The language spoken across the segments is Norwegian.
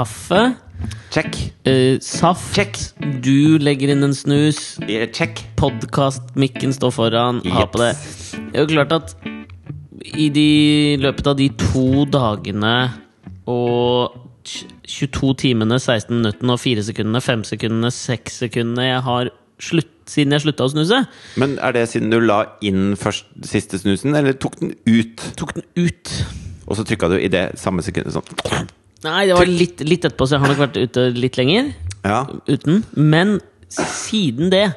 kaffe. Check. eh, saft. Check. Du legger inn en snus. Eh, Check. Podkastmikken står foran. Ha på det. Det er jo klart at i de, løpet av de to dagene og 22 timene, 16 minuttene og 4 sekundene, 5 sekundene, 6 sekundene jeg har slutt, siden jeg slutta å snuse, Men er det siden du la inn først siste snusen, eller tok den ut? tok den ut. Og så trykka du i det samme sekundet sånn? Nei, det var litt, litt etterpå, så jeg har nok vært ute litt lenger Ja. uten. Men siden det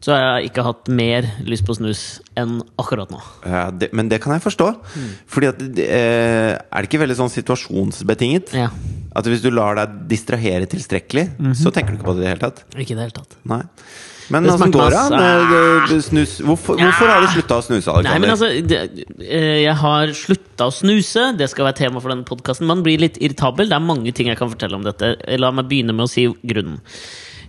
så har jeg ikke hatt mer lyst på snus enn akkurat nå. ja det, men det kan jeg forstå. Fordi at det, eh, Er det ikke veldig sånn situasjonsbetinget? Ja, At hvis du lar deg distrahere tilstrekkelig, så tenker du ikke på det i det hele tatt? Ikke i det hele tatt. Nei. Men åssen går det? med, eh, snus? Hvorfor, hvorfor har du slutta å snuse, Alexander? Nei, men altså det, eh, Jeg har slutta å snuse. Det skal være tema for denne podkasten. Man blir litt irritabel. Det er mange ting jeg kan fortelle om dette. La meg begynne med å si grunnen.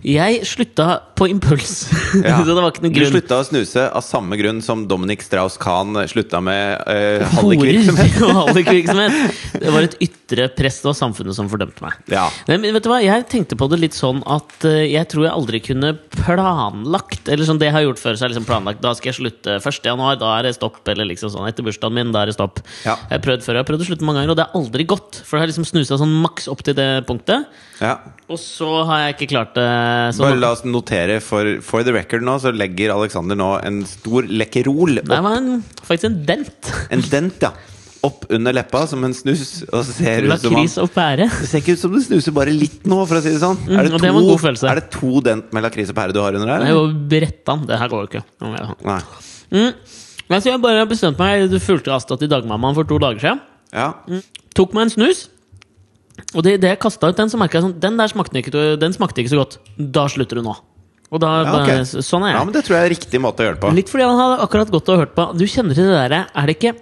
Jeg slutta på impuls. Ja. så det var ikke noen Du grunn. slutta å snuse av samme grunn som Dominic Strauss-Kahn slutta med uh, hallikvirksomhet. Det var et ytre press. Det var samfunnet som fordømte meg. Ja. Men vet du hva? Jeg tenkte på det litt sånn at eh, jeg tror jeg aldri kunne planlagt Eller sånn det jeg har gjort før, så er liksom planlagt Da skal jeg slutte 1. januar, da er det stopp. Eller liksom sånn etter bursdagen min, da er det stopp. Ja. Jeg har prøvd før, jeg har prøvd å slutte mange ganger, og det er aldri gått. For det har liksom snusa sånn maks opp til det punktet. ja. Og så har jeg ikke klart det. Sånn. Bare la oss notere for, for the record nå, så legger Alexander nå en stor lekkerol det var en, faktisk en dent. En dent, ja. Opp under leppa som en snus. Og ser ut som Lakris og pære. Det ser ikke ut som du snuser bare litt nå, for å si det sånn. Mm, er, det og det er det to dent med lakris og pære du har under der? Det er jo Brettan. Det her går jo ikke. Nei. Mm. Men så jeg bare bestemte bestemt meg Du fulgte Asta til dagmammaen for to dager siden. Ja. Tok meg en snus. Og det, det jeg kasta ut den, så merka jeg sånn Den der smakte ikke, den smakte ikke så godt. Da slutter du nå. Og da, Ja, okay. Sånn er jeg. ja, men det tror jeg er riktig måte å gjøre det på. Litt fordi han hadde akkurat gått og hørt på Du kjenner til det derre Er det ikke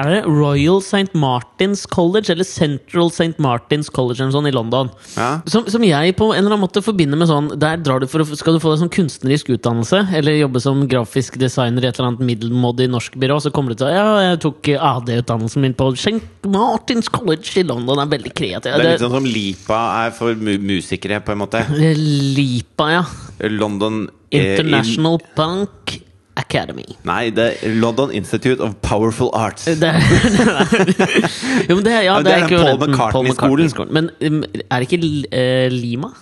Er det Royal St. Martins College eller Central St. Martins College eller sånn i London? Ja. Som, som jeg på en eller annen måte forbinder med sånn Der drar du for skal du få deg sånn kunstnerisk utdannelse, eller jobbe som grafisk designer i et eller annet middelmådig norsk byrå, så kommer du til Ja, jeg tok AD-utdannelsen min på St. Martins College i London. Det er veldig kreativt. Det er litt sånn som Lipa er for mu musikere, på en måte. Lipa, ja. London eh, International Punk Academy. Nei, det er London Institute of Powerful Arts. Det jo, men det, ja, det, det er er den Paul McCartney-skolen. Men um, er det ikke uh, Lima?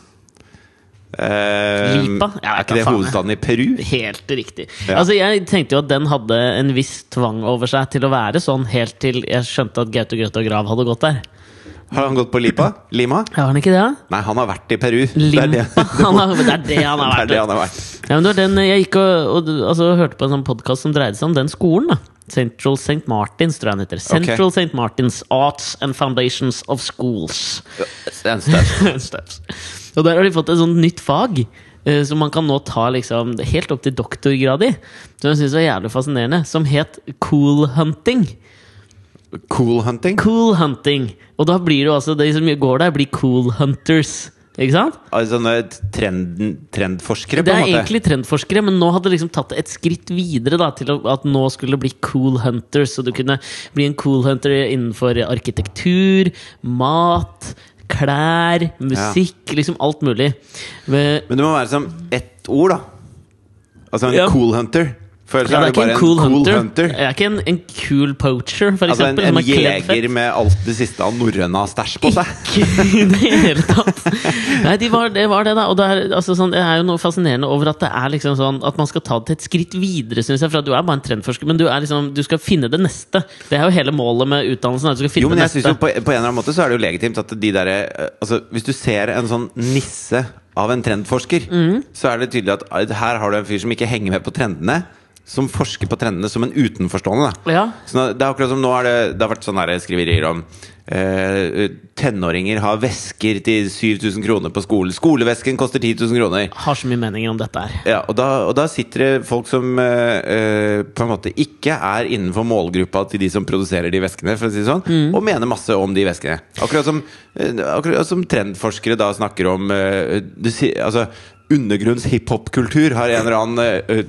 Uh, Lipa? Ja, er ikke det hovedstaden i Peru? Helt riktig. Ja. Altså, Jeg tenkte jo at den hadde en viss tvang over seg til å være sånn, helt til jeg skjønte at Gaute Grøtta Grav hadde gått der. Har han gått på Lipa? Lima? Har han ikke det? Nei, han har vært i Peru. Limpa? Det er det, Han har, det er det han har det, er vært. det han har vært. Ja, men det var den jeg gikk og, og altså, hørte på en sånn podkast som dreide seg om den skolen. da Central St. Martins, tror jeg den heter. Central St. Martins Arts and Foundations of Schools. Støt. Steps. og der har de fått et sånt nytt fag. eh, Som man kan nå ta liksom helt opp til doktorgrad i. Som jeg synes var jævlig fascinerende. Som het cool hunting. Cool hunting? Cool hunting Og da blir det altså De som går der, blir cool hunters. Ikke sant? Altså, trend, trendforskere, på Det er egentlig trendforskere, men nå hadde det liksom tatt et skritt videre. da Til at nå skulle det bli cool hunters. Så du kunne bli en cool hunter innenfor arkitektur, mat, klær, musikk. Liksom alt mulig. Men, Men det må være som ett ord, da. Altså en Ja. cool hunter. For ellers ja, er det er det bare en en cool, hunter. hunter. Jeg er ikke en, en cool poacher, for Altså en, eksempel. en fett. jeger med alt det siste av norrøna stæsj på seg. Ikke i det hele tatt. Nei, de var, det var det, da. Og det er, altså, sånn, det er jo noe fascinerende over at det er liksom sånn At man skal ta det til et skritt videre, syns jeg. For du er bare en trendforsker, men du, er liksom, du skal finne det neste. Det er jo hele målet med utdannelsen. Du skal finne Jo, men det jeg neste. synes jo på, på en eller annen måte så er det jo legitimt at de derre eh, Altså, hvis du ser en sånn nisse av en trendforsker, mm. så er det tydelig at eh, her har du en fyr som ikke henger med på trendene. Som forsker på trendene som en utenforstående. Ja. Så det er akkurat som nå er det, det har vært sånne her skriverier om eh, tenåringer har vesker til 7000 kroner på skolen. Skolevesken koster 10 000 kroner. Har så mye meninger om dette her. Ja, og da, og da sitter det folk som eh, eh, på en måte ikke er innenfor målgruppa til de som produserer de veskene, for å si det sånn, Mm. og mener masse om de veskene. Akkurat som, eh, akkurat som trendforskere da snakker om eh, du, altså, Undergrunns hiphop-kultur har en eller annen eh,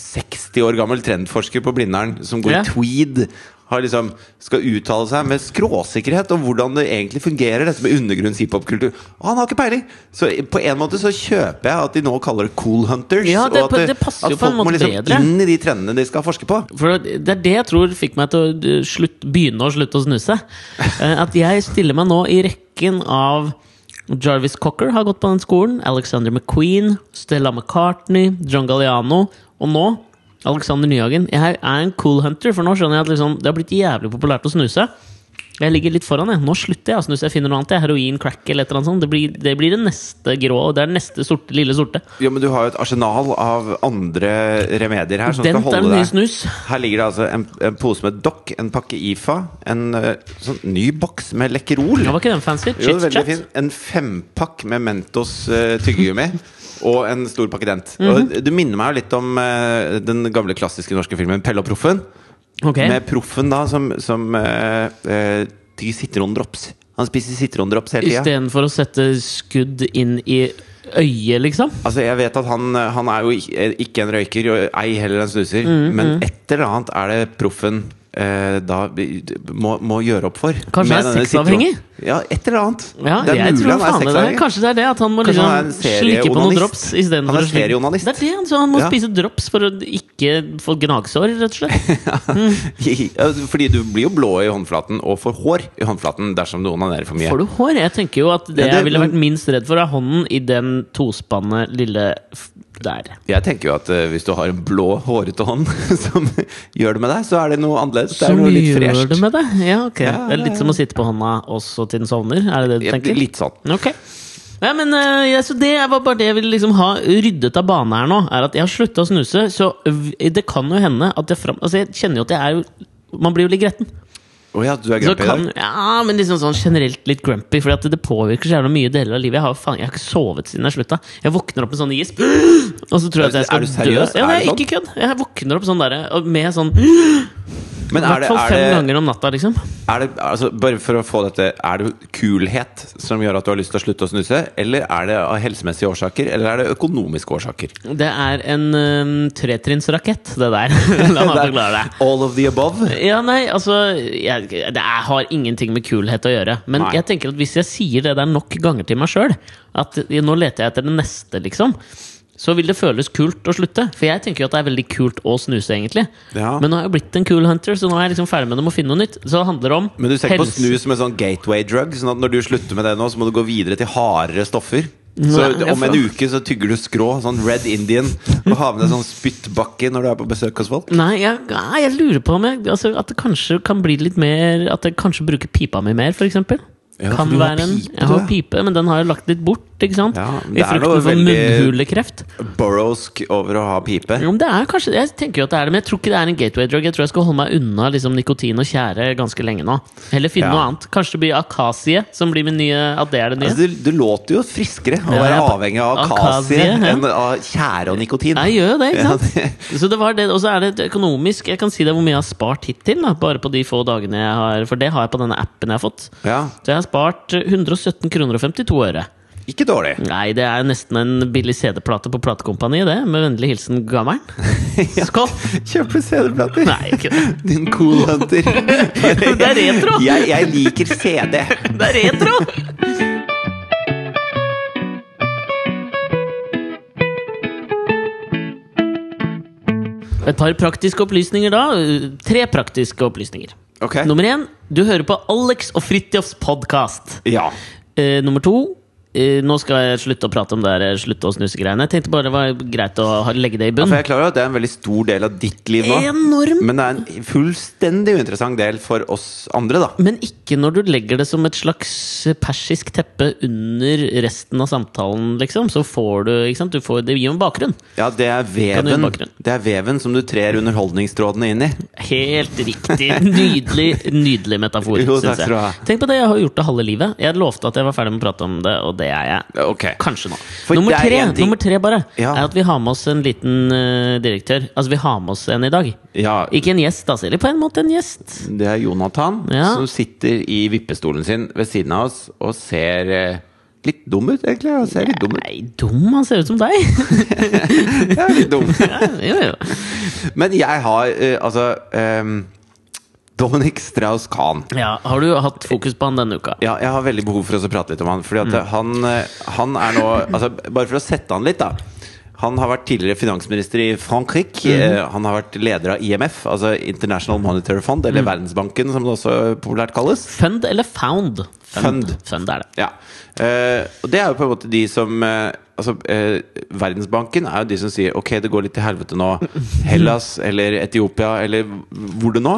60 år gammel trendforsker på Blindern som går i tweed. Har liksom, skal uttale seg med skråsikkerhet om hvordan det egentlig fungerer, dette med undergrunns hiphopkultur. Og han har ikke peiling! Så på en måte så kjøper jeg at de nå kaller det Cool Hunters. Ja, det- og at, det det at folk må liksom bedre. inn i de trendene de skal forske på. For det er det jeg tror fikk meg til å uh, slutt, begynne å slutte å snuse. Eh, At jeg stiller meg nå i rekken av Jarvis Cocker har gått på den skolen. Alexander McQueen, Stella McCartney, John Galliano. Og nå Alexander Nyhagen. Jeg er en cool hunter, for nå skjønner jeg at liksom, det har blitt jævlig populært å snuse. Jeg ligger litt foran. jeg Nå slutter jeg å snuse. Jeg finner noe annet. jeg. Heroin, crack eller et eller annet sånt. Det blir det, blir det neste grå. Det er neste sorte, lille sorte. Ja, men du har jo et arsenal av andre remedier her som Dent skal holde deg. snus. Her ligger det altså en, en pose med Dock, en pakke IFA, en uh, sånn ny boks med Lekkerol. Ja, var ikke den fancy? Jo, Chit veldig chat. fin. En fempakk med Mentos uh, tyggegummi. Og en stor pakke Dent. Mhm. Og du minner meg jo litt om uh, den gamle klassiske norske filmen Pelle og Proffen. Okay. Med Proffen da som, som uh, tygger sitrondrops. Han spiser sitrondrops hele tida. Istedenfor å sette skudd inn i øyet, liksom? Altså, jeg vet at han, han er jo ikke, en røyker, og ei heller en snuser. Mm, men et eller annet er det proffen eh, da må, må gjøre opp for. Kanskje han er sexavhengig? Ja, et eller annet. Ja, det er mulig han er sexavhengig. Kanskje det er det at han må liksom han slikke på noen drops istedenfor å slikke-. Det er det, så han må Ja. spise drops for å ikke få gnagsår, rett og slett. Ja, Fordi du blir jo blå i håndflaten, og får hår i håndflaten dersom du onanerer for mye. Får du hår? Jeg tenker jo at det, Ja, det- jeg ville vært minst redd for, er hånden i den tospanne lille der. Jeg tenker jo at uh, hvis du har en blå, hårete hånd som gjør det med deg, så er det noe annerledes. Det er Som noe litt gjør fresht. det med deg? Ja, ok. Ja, Det er litt som å sitte på hånda også til den sovner? Er det det du Ja, tenker? litt sånn. Ok. Ja, men eh, ja, så Det var bare det jeg ville liksom ha ryddet av bane her nå. Er at Jeg har slutta å snuse, så det kan jo hende at jeg fram... Altså, jeg kjenner jo at jeg er Man blir jo litt gretten. Å ja, du er grumpy grumpy i dag? ja, men liksom sånn generelt litt grumpy, for det påvirker så jævla mye deler av livet. Jeg har, faen, jeg har ikke sovet siden jeg slutta. Jeg våkner opp med sånn gisp, og så tror jeg at jeg skal dø. Ja, er det ikke kødd. Jeg våkner opp sånn der, med sånn Men er hvert det, fall er fem det, ganger om natta, liksom. er det altså, Bare for å få dette Er det kulhet som gjør at du har lyst til å slutte å snuse? Eller er det av helsemessige årsaker? Eller er det økonomiske årsaker? Det er en um, tretrinnsrakett, det der. La meg forklare det. All of the above? Ja, nei, altså jeg, Det er, har ingenting med kulhet å gjøre. Men Nei. jeg tenker at hvis jeg sier det der nok ganger til meg sjøl, at nå leter jeg etter det neste, liksom, så vil det føles kult å slutte. For jeg tenker jo at det er veldig kult å snuse, egentlig. Ja. Men nå har jeg blitt en cool hunter, så nå er jeg liksom ferdig med det. Må finne noe nytt. Så det handler om Men du ser ikke på helse- snus som en sånn gateway drug? Sånn at når du slutter med det nå, så må du gå videre til hardere stoffer? Så Nei, om en uke så tygger du skrå, sånn Red Indian, og har med deg sånn spyttbakke når du er på besøk hos folk? Nei, jeg, jeg lurer på om jeg, altså, at det kanskje kan bli litt mer At jeg kanskje bruker pipa mi mer, f.eks. Ja, kan være en, pipe, jeg har pipe, men den har jeg lagt litt bort. Ikke sant? Ja, I frykten for munnhulekreft. Burrowsk over å ha pipe. Jo, men det er kanskje, Jeg tenker jo at det er det, men jeg tror ikke det er en gateway drug. Jeg tror jeg skal holde meg unna liksom, nikotin og tjære ganske lenge nå. Heller finne Ja. noe annet. Kanskje det blir akasie som blir min nye At det er det nye. Altså, du, du låter jo friskere å være avhengig av Akasie, akasie enn av tjære og nikotin. jeg gjør jo det, ikke sant? Så det var det, Og så er det økonomisk. Jeg kan si deg hvor mye jeg har spart hittil. Da, bare på de få dagene jeg har For det har jeg på denne appen jeg har fått. Ja, Så jeg har spart eh, 117 kroner og 52 øre. ikke dårlig. Nei, det er nesten en billig CD-plate på platekompaniet, det. Med vennlig hilsen gammelen. Skål! Kjøper du CD-plater. Nei, ikke det. Din cool hunter. Det er retro! Jeg, jeg liker CD. Det er retro! Et par praktiske opplysninger, da. Tre praktiske opplysninger. Ok. Nummer én, du hører på Alex og Fridtjofs podkast. Ja. Eh, nummer to Nå skal jeg slutte å prate om det her, slutte å snuse-greiene. Jeg tenkte bare det var greit å legge det i Ja, bunn. for jeg er klar over at det er en veldig stor del av ditt liv nå. Enorm! Men det er en fullstendig uinteressant del for oss andre, da. Men ikke når du legger det som et slags persisk teppe under resten av samtalen, liksom. Så får du ikke sant? Du får, Det gir jo en bakgrunn. Ja, det er veven? Det er veven som du trer underholdningstrådene inn i. Helt riktig. Nydelig nydelig metafor, syns jeg. Tenk på det, jeg har gjort det halve livet. Jeg lovte at jeg var ferdig med å prate om det, og det er jeg. Okay. Kanskje nå. For Nummer er tre, nummer tre bare, Ja. er at vi har med oss en liten uh, direktør. Altså, vi har med oss en i dag. Ja, Ikke en gjest, altså. Eller på en måte en gjest. det er Jonathan Ja. som sitter i vippestolen sin ved siden av oss og ser uh, litt dum ut, egentlig. Han ser litt dum ut. Nei, dum? Han ser ut som deg! Jeg er litt dum. Ja, jo, jo. Men jeg har uh, altså ehm, Dominic Strauss-Kahn. Ja, har du hatt fokus på han denne uka? Ja, jeg har veldig behov for å prate litt om han. Fordi at han, eh, han er nå altså, Bare for å sette han litt, da. Han har vært tidligere finansminister i Frankrike. Mm. Han har vært leder av IMF, altså International Monetary Fund, eller Verdensbanken, som det også populært kalles. Fund eller found? Fund. Fund er det. Ja. Uh, og det er jo på en måte de som uh, Altså, eh, Verdensbanken er jo de som sier ok, det går litt til helvete nå. Hellas eller Etiopia eller hvor det nå.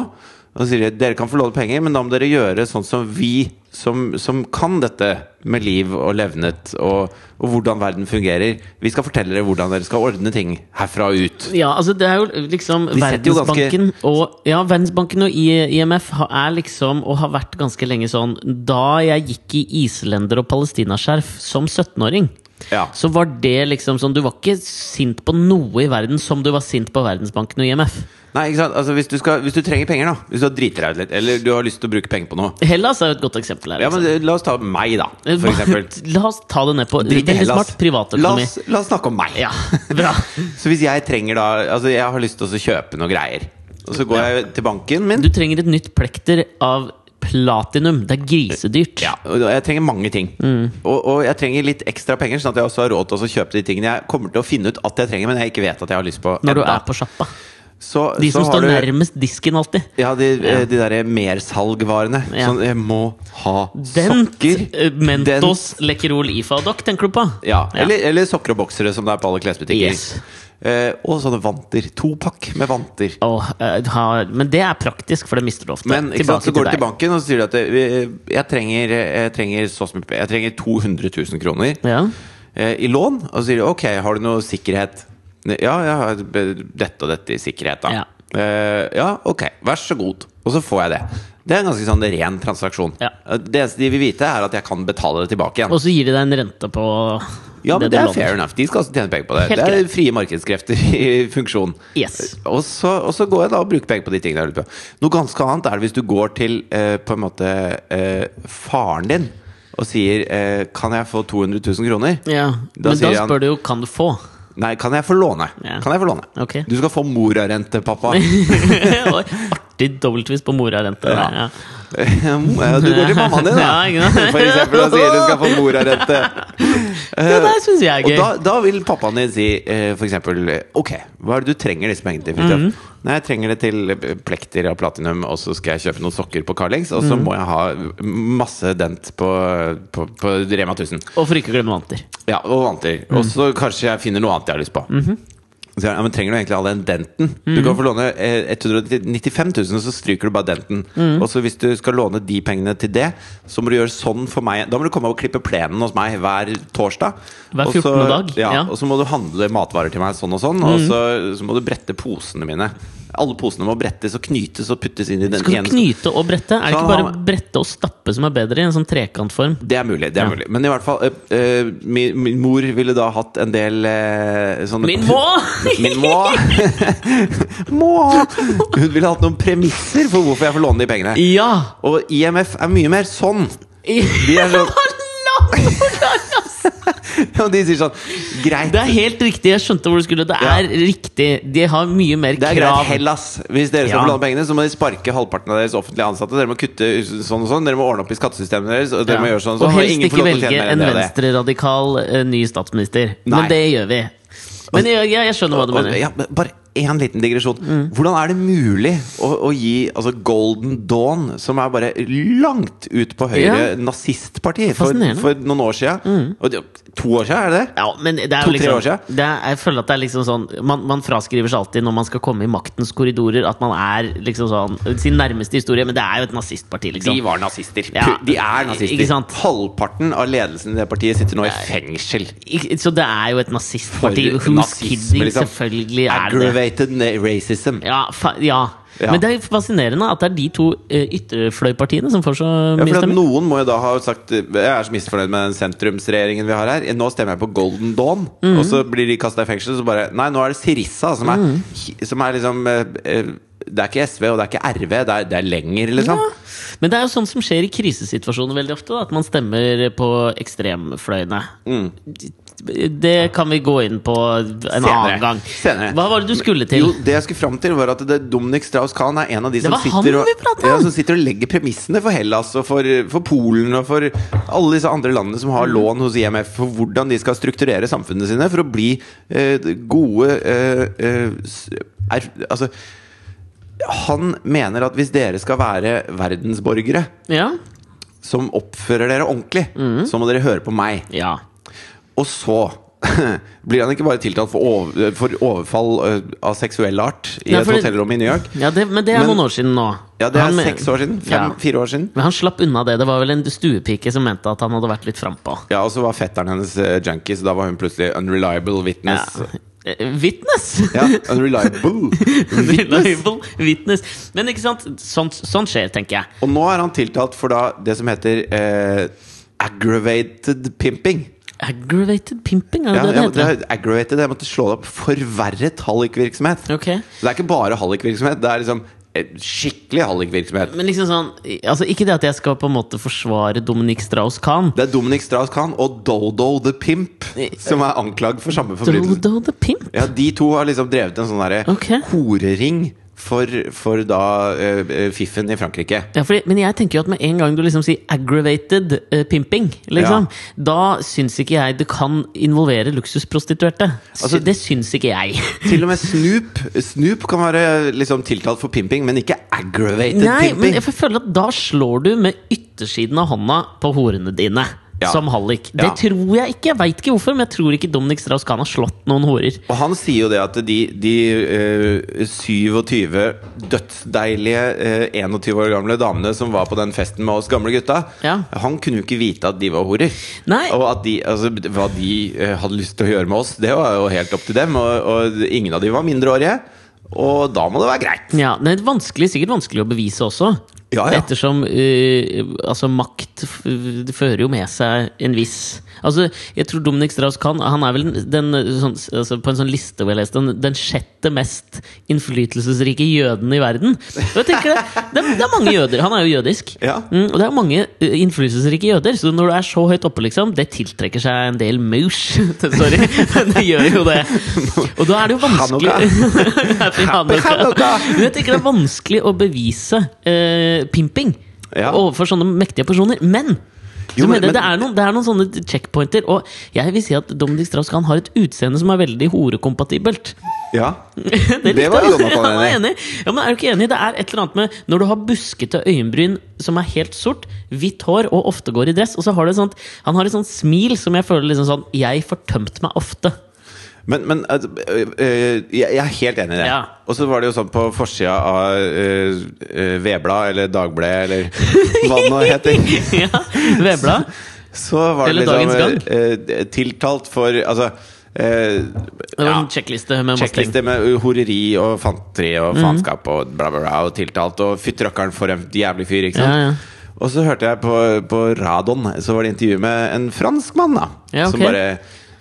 Og sier de dere kan få låne penger, men da må dere gjøre sånn som vi, som, som kan dette med liv og levnet og, og hvordan verden fungerer. Vi skal fortelle dere hvordan dere skal ordne ting herfra og ut. Ja, altså det er jo liksom De setter jo ganske- Verdensbanken og Ja, Verdensbanken og IMF er liksom, og har vært ganske lenge sånn Da jeg gikk i islender- og palestinaskjerf som 17-åring, Ja. så var det liksom sånn Du var ikke sint på noe i verden som du var sint på Verdensbanken og IMF. Nei, ikke sant? Altså, hvis, du skal, hvis du trenger penger, da. Hvis du har driti deg ut litt, eller du har lyst til å bruke penger på noe. Hellas er jo et godt eksempel her. Ja, men liksom. La oss ta meg, da, for eksempel. La oss ta det ned på Drit i Hellas. smart La oss, la oss snakke om meg. Ja, bra. Så hvis jeg trenger da Altså jeg har lyst til å kjøpe noe greier Og så går jeg til banken min Du trenger et nytt plekter av platinum. Det er grisedyrt. ja, og jeg trenger mange ting Mm. og, og jeg trenger litt ekstra penger Sånn at jeg også har råd til å kjøpe de tingene Jeg kommer til å finne ut at jeg trenger Men jeg ikke vet at jeg har lyst på Når du enda. er på sjappa. Så, De så som står du- nærmest disken alltid. Ja, de, ja. de der mersalgvarene Ja. Sånn, jeg må ha Dent, sokker eh, Mentos, Lekkerol, IFA og Doc, tenker du på? ja, eller, eller sokker og boksere Som det er på alle klesbutikker Yes. eh, Og sånne vanter Topakk med vanter Oh, eh, ha- men det er praktisk, for det mister du ofte. Men sant, så går du til banken og så sier du at eh, jeg trenger, jeg trenger, jeg trenger 200 000 kroner Ja. eh, i lån. Og så sier de ok, har du noe sikkerhet? Ja, jeg har dette og dette i sikkerhet, da. Ja. Uh, ja, ok, vær så god. Og så får jeg det. Det er en ganske sånn ren transaksjon. Ja. Eh, Det eneste de vil vite, er at jeg kan betale det tilbake igjen. Og så gir de deg en rente på Ja, men det det er fair enough. De skal også tjene penger på det. Helt det er greit. frie markedskrefter i funksjon. Yes. Og så, og så går jeg da og bruker penger på de tingene jeg lurer på. Noe ganske annet er det hvis du går til eh, på en måte eh, faren din og sier eh, 'Kan jeg få 200 000 kroner?' Ja. Da Men da spør han- du jo kan du få. Nei, kan jeg få låne? Ja. Kan jeg få låne? Ok. Du skal få morarente, pappa. Artig dobbelttvist på morarente. Ja. Ja. Du går til mammaen din, da. Ja. For eksempel, og sier du skal få morarente. Ja, det syns jeg er Og gøy. da, da vil pappaen din si eh, for eksempel Ok, hva er det du trenger disse pengene til? Mm Mhm. Nei, jeg trenger det til plekter av platinum, og så skal jeg kjøpe noen sokker på Carlings, og så så må jeg ha masse dent på, på, på Rema 1000. Og for ikke å glemme vanter. Ja, og vanter. Mm. Og så kanskje jeg finner noe annet jeg har lyst på. Så ja, men Trenger du egentlig all den denten? Du kan få låne eh, 195 000, og så stryker du bare denten. Mm. Og så hvis du skal låne de pengene til det, så må du gjøre sånn for meg. Da må du komme og klippe plenen hos meg hver torsdag. Hver Og så- 14. dag, Ja, ja. Og så må du handle matvarer til meg sånn og sånn. Og så, så må du brette posene mine. Alle posene må brettes og knytes og puttes inn i den Skal du ene knyte og brette? Er det ikke bare brette og stappe som er bedre i en sånn trekantform? Det er mulig. det er Ja. mulig Men i hvert fall eh, eh, min, min mor ville da hatt en del eh, sånne Min må! Min må! må! Hun ville hatt noen premisser for hvorfor jeg får låne de pengene. Ja! Og IMF er mye mer sånn. De er sånn ja, De sier sånn Greit. Det er helt riktig. Jeg skjønte hvor du skulle. Det Ja. er riktig. De har mye mer krav. Det er greit, krav. Hellas. Hvis dere skal Ja. få låne pengene, så må de sparke halvparten av deres offentlige ansatte. Dere må kutte sånn og sånn Dere må ordne opp i skattesystemet deres. Og dere må gjøre sånn og Og sånn helst ingen ikke velge en venstreradikal eh, ny statsminister. Nei. Men det gjør vi. Men jeg, jeg, jeg skjønner hva du mener. Ja, bare én liten digresjon. Mm. Hvordan er det mulig å, å gi altså Golden Dawn, som er bare langt ut på høyre Ja. nazistparti, for, Mm. for noen år siden Og det, To år siden, er det det? Ja, men det er jo liksom år siden? det er, Jeg føler at det er liksom sånn man, man fraskriver seg alltid når man skal komme i maktens korridorer, at man er liksom sånn sin nærmeste historie, men det er jo et nazistparti, liksom. De var nazister. Ja. De er nazister. Ikke sant? Halvparten av ledelsen i det partiet sitter nå i fengsel. Så det er jo et nazistparti. For Who's nazisme, kidding? liksom. Selvfølgelig er det det. Aggravated racism. Ja, fa ja. Ja. Men det er fascinerende at det er de to eh, ytterfløypartiene som får så mye ja, stemmer. Noen må jo da ha sagt Jeg er så misfornøyd med den sentrumsregjeringen vi har her. Nå stemmer jeg på Golden Dawn. Mhm. Og så blir de kasta i fengsel. Så bare Nei, nå er det Sirissa som er, Mhm. som er liksom eh, eh, Det er ikke SV, og det er ikke RV. Det er, det er lenger, liksom. Ja. Men det er jo sånn som skjer i krisesituasjoner veldig ofte. Da, at man stemmer på ekstremfløyene. Det kan vi gå inn på en Senere. annen gang. Senere. Hva var det du skulle til? Jo, det jeg skulle fram til, var at det, Dominic Strauss-Kahn er en av de som sitter, og, ja, som sitter og legger premissene for Hellas og for, for Polen og for alle disse andre landene som har lån hos IMF, for hvordan de skal strukturere samfunnene sine for å bli eh, gode eh, eh, er, Altså Han mener at hvis dere skal være verdensborgere Ja? som oppfører dere ordentlig, Mm. så må dere høre på meg. Ja. Og så blir han ikke bare tiltalt for, over, for overfall av seksuell art i Nei, et hotellrom i New York. ja det, men det er Men- noen år siden nå. Ja, det er Han seks år siden. Ja. Fem-fire år siden. Men han slapp unna det. Det var vel en stuepike som mente at han hadde vært litt frampå. Ja, Og så var fetteren hennes uh, junkie, så da var hun plutselig unreliable witness. Ja. Witness! Ja, unreliable witness. Reliable witness. Men ikke sant, sånn, sånt, skjer, tenker jeg. Og nå er han tiltalt for da det som heter eh, aggravated pimping. Aggravated pimping, er det Ja, det ja, det heter? er aggravated, jeg måtte slå det opp. Forverret hallikvirksomhet. Okay. Så det er ikke bare hallikvirksomhet, det er liksom skikkelig hallikvirksomhet. Men liksom sånn Altså Ikke det at jeg skal på en måte forsvare Dominic Strauss-Kahn. Det er Dominic Strauss-Kahn og Dodo the Pimp som er anklagd for samme forbrytelse. Dodo the Pimp? Ja, De to har liksom drevet en sånn derre Ok. horering for, for da eh, fiffen i Frankrike. Ja, fordi, men jeg tenker jo at med en gang du liksom sier 'aggravated uh, pimping', liksom, da syns ikke jeg det kan involvere luksusprostituerte. Altså- det syns ikke jeg. Til og med Snoop Snoop kan være liksom tiltalt for pimping, men ikke aggravated Nei, men pimping. jeg føler at da slår du med yttersiden av hånda på horene dine. Ja. Som hallik. Det Ja. tror jeg ikke. Jeg veit ikke hvorfor, men jeg tror ikke Dominic Strauss-Kahn har slått noen horer. Og han sier jo det at de, de uh, 27 dødsdeilige uh, 21 år gamle damene som var på den festen med oss gamle gutta, Ja. han kunne jo ikke vite at de var horer. Nei. Og at de, altså, hva de uh, hadde lyst til å gjøre med oss, det var jo helt opp til dem. Og, og ingen av de var mindreårige. Og da må det være greit. Ja, det er vanskelig, sikkert vanskelig å bevise også. Ja, ja. Ettersom uh, altså makt det fører jo med seg en viss Altså, jeg tror Dominic Strauss kan Han er vel den, sånn, altså, På en sånn liste hvor jeg leste den, den sjette mest innflytelsesrike jøden i verden. Og jeg tenker det, det, det er mange jøder. Han er jo jødisk. Ja. Mm, og det er mange eh, innflytelsesrike jøder. Så når du er så høyt oppe, liksom, det tiltrekker seg en del maus. Sorry, men det gjør jo det. Og da er det jo vanskelig Hanukka. Hanukka. Men jeg tenker det er vanskelig å bevise eh, pimping Ja. overfor sånne mektige personer. Men Jo, men- mener men- det, er noen, det er noen sånne checkpointer, og jeg vil si at Dominic Strauss-Kahn har et utseende som er veldig horekompatibelt. Ja. Det, Det var. Jonathan enig i. Ja, men er du ikke enig? Det er et eller annet med Når du har buskete øyenbryn som er helt sort, hvitt hår og ofte går i dress, og så har du et sånt Han har et sånt smil som jeg føler liksom sånn Jeg får tømt meg ofte. Men, men øh, jeg er helt enig i det. Ja. Og så var det jo sånn på forsida av uh, Vedblad eller Dagbladet eller hva det nå heter. ja, Vedblad. Så var det liksom tiltalt for Altså Det var ja, en sjekkliste med. Sjekkliste med horeri og fanteri og faenskap og bla, bla, bla. Og tiltalt og fytti rakkeren for en jævlig fyr, ikke sant? Ja, ja. Og så hørte jeg på, på Radon, så var det intervju med en franskmann, da. Ja, okay. Som bare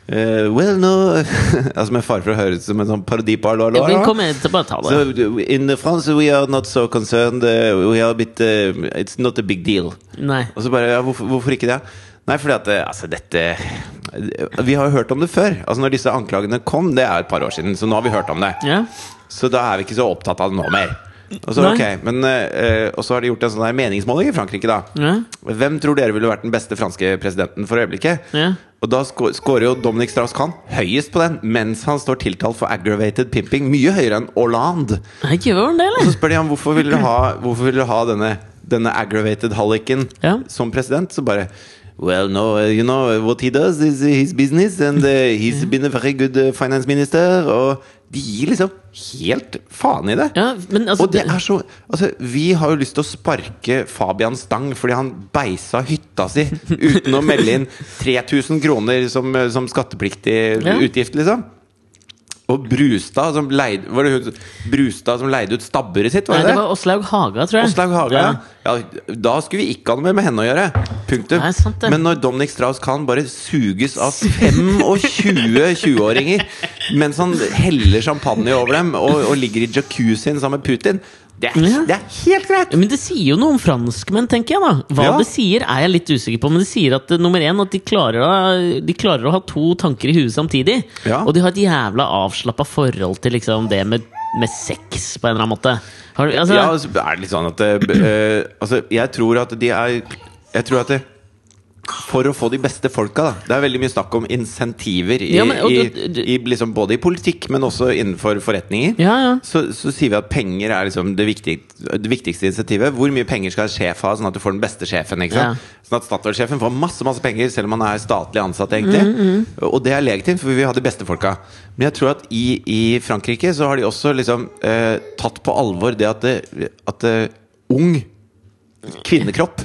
eh, Well, no Altså med fare for å høres ut som en sånn parodi på Hallo, hallo. Vi hallo. kommer til å bare ta det. So in France we are not so concerned. Uh, we are a bit uh, It's not a big deal. Nei. Og så bare ja, hvorfor, hvorfor ikke det? Nei, fordi at altså dette Vi har jo hørt om det før. Altså Når disse anklagene kom, det er et par år siden, så nå har vi hørt om det. Ja. Så da er vi ikke så opptatt av det nå mer. Og så, okay, ok, men, eh, og så har de gjort en sånn meningsmåling i Frankrike, da. Ja. Hvem tror dere ville vært den beste franske presidenten for øyeblikket? Ja. Og da skårer jo Dominic Strauss-Kahn høyest på den, mens han står tiltalt for aggravated pimping. Mye høyere enn Hollande. Og så spør de ham hvorfor vil du ha, hvorfor vil du ha denne, denne aggravated halliken Ja. som president. Så bare Well, no, uh, you know what he does is his business, and uh, he's been a very good uh, finance minister. Og de gir liksom helt faen i det. Ja, men altså og det er så Altså, vi har jo lyst til å sparke Fabian Stang fordi han beisa hytta si uten å melde inn 3000 kroner som, som skattepliktig Ja. utgift, liksom. Og Brustad som leide Var det Brustad som leide ut stabburet sitt? Var Nei, det det det? var Åslaug Haga, tror jeg. Åslaug Haga, ja. ja. Da skulle vi ikke ha noe med henne å gjøre. Punktum. Nei. Men når Dominic Strauss-Kahn bare suges av 25 20-åringer mens han heller champagne over dem og, og ligger i jacuzzien sammen med Putin det er, Ja. det er helt greit! Men det sier jo noe om franskmenn, tenker jeg. da Hva Ja. det sier, er jeg litt usikker på. Men det sier at eh, nummer én At de klarer, å, de klarer å ha to tanker i huet samtidig. Ja. Og de har et jævla avslappa forhold til liksom det med, med sex, på en eller annen måte. Har du, altså, ja, altså, er det litt sånn at eh, Altså, jeg tror at de er Jeg tror at det for å få de beste folka, da. Det er veldig mye snakk om insentiver i, Ja, men- i, du- du- i liksom både i politikk, men også innenfor forretninger. ja, ja. Så, så sier vi at penger er liksom det, viktig, det viktigste insentivet. Hvor mye penger skal en sjef ha, sånn at du får den beste sjefen? Sånn at Statoil-sjefen får masse masse penger, selv om han er statlig ansatt. egentlig Mm, Og det er legitimt, for vi vil ha de beste folka. Men jeg tror at i, i Frankrike så har de også liksom eh, tatt på alvor det at, det, at eh, ung kvinnekropp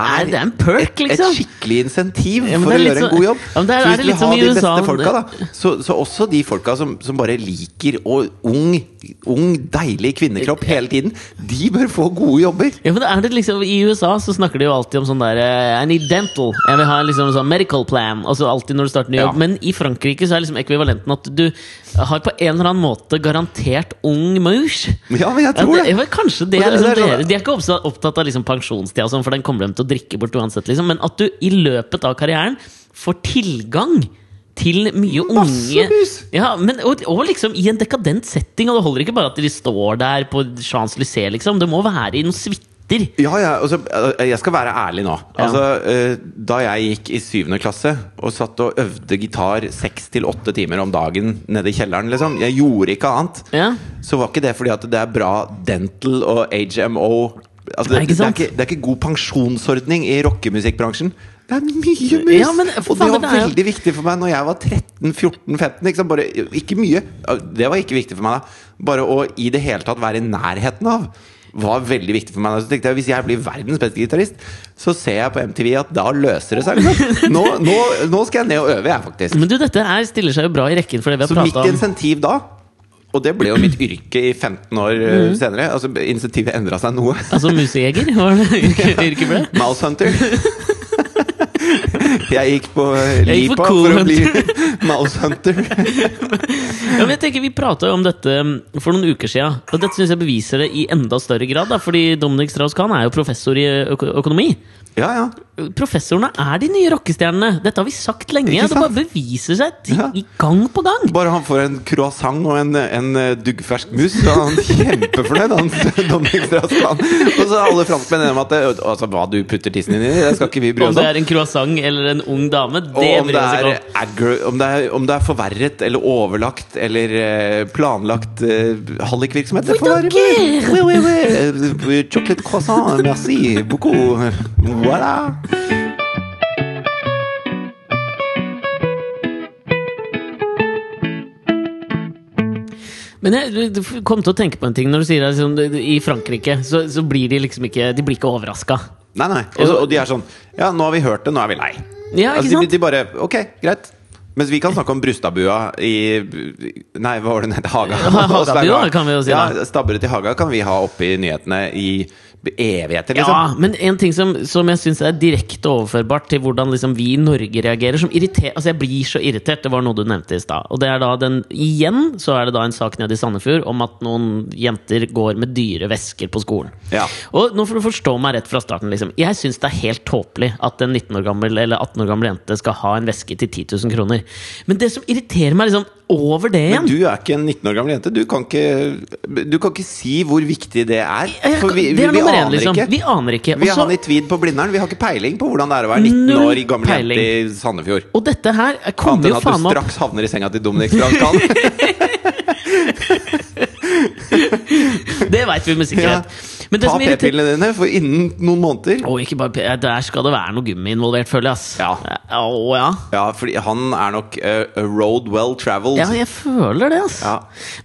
Nei, det er en perk, liksom. et skikkelig insentiv Ja, for å gjøre så, en god jobb. Ja, er- så er hvis du i de USA, beste folka, da, så, så også de folka som, som bare liker og ung, ung, deilig kvinnekropp hele tiden, de bør få gode jobber. Ja, men er det liksom I USA så snakker de jo alltid om sånn der eh, I need dental. Jeg vil ha liksom sånn medical plan. Altså alltid når du starter ny jobb. Ja. Men i Frankrike så er liksom ekvivalenten at du har på en eller annen måte garantert ung mus. Ja, men jeg tror det, det. kanskje det er liksom det er sånn- dere De er ikke opptatt, av liksom pensjonstida, sånn, for den kommer de til å drikke bort uansett. Liksom. Men at du i løpet av karrieren får tilgang til mye unge ja, men, og, og liksom i en dekadent setting. Og det holder ikke bare at de står der på Champs-Élysées, liksom. Det må være i noen suiter. Ja, ja, altså, eh, jeg skal være ærlig nå. Altså, ja. da jeg gikk i syvende klasse og satt og øvde gitar seks til åtte timer om dagen nede i kjelleren, liksom, jeg gjorde ikke annet, Ja. så var ikke det fordi at det er bra dental og HMO altså, det, ikke det, er ikke, det er ikke god pensjonsordning i rockemusikkbransjen. Det er mye mus! Ja, men og det var det veldig viktig for meg når jeg var 13-14-15. Liksom, bare, ikke mye. Det var ikke viktig for meg da. Bare å i det hele tatt være i nærheten av var veldig viktig for meg. Så tenkte jeg, Hvis jeg blir verdens beste gitarist, så ser jeg på MTV at da løser det seg. Nå, nå, nå skal jeg ned og øve, jeg, faktisk. Men du, dette her stiller seg jo bra i rekken for det vi Så har mitt prata om. insentiv da og det ble jo mitt yrke i 15 år mm. senere. Altså Insentivet endra seg noe. Altså musejeger, var det yrket ble? Mouse Hunter. Jeg gikk på Lipa Cool for å bli Mouse Hunter. Ja, men jeg tenker Vi prata om dette um, for noen uker siden, og dette synes jeg beviser det i enda større grad. Da, fordi Dominic Strauss-Kahn er jo professor i økonomi. Ja, ja. Professorene er de nye rockestjernene! Dette har vi sagt lenge. Det bare beviser seg til, Ja. i gang på gang. Bare han får en croissant og en, en eh, duggfersk mus, så er han kjempefornøyd. Han Og så er alle franskmenn enige om at det, altså, hva du putter tissen din i, det skal ikke vi bry oss Om Om det er en croissant eller en ung dame, det bryr vi oss ikke om. aggro, om, det er, om det er forverret eller overlagt eller eh, planlagt uh, hallikvirksomhet We don't care. Oui, oui, oui. Eh, Chocolate croissant, merci beaucoup. Voilà. Men jeg kom til å tenke på en ting når du sier at liksom, I Frankrike så, så blir de liksom ikke De blir ikke overraska. Nei, nei. Også, og de er sånn Ja, nå har vi hørt det, nå er vi lei. Ja, altså, de, de bare Ok, greit. Mens vi kan snakke om Brustadbua i Nei, hva var det den het? Haga. Ha- Hagabua, kan vi jo si, Ja. Stabburet i Haga kan vi ha oppe i nyhetene i evigheter, liksom. Ja, men en ting som, som jeg syns er direkte overførbart til hvordan liksom vi i Norge reagerer som irriterer Altså, jeg blir så irritert. Det var noe du nevnte i stad. Og det er da den Igjen så er det da en sak nede i Sandefjord om at noen jenter går med dyre vesker på skolen. Ja. Og nå får du forstå meg rett fra starten. Liksom. Jeg syns det er helt tåpelig at en 19 år gammel eller 18 år gammel jente skal ha en veske til 10 000 kroner. Men det som irriterer meg liksom over det igjen Men du er ikke en 19 år gammel jente. Du kan ikke, du kan ikke si hvor viktig det er. For vi, vi, det er vi én, aner liksom. ikke. Vi aner ikke. Vi Og har tweed på Blindern. Vi har ikke peiling på hvordan det er å være 19 Null år gammel peiling. jente i Sandefjord. Og dette her Annet kommer enn jo at du faen at opp straks havner i senga til Dominic Strauss-Kahn. Det veit vi med sikkerhet. Det Ta p-pillene dine, for innen noen måneder Å, ikke bare, p- Der skal det være noe gummi involvert, føler jeg. ass. Ja. Å, ja. Ja, fordi han er nok uh, a road well traveled. ja, jeg føler det, ass. Ja.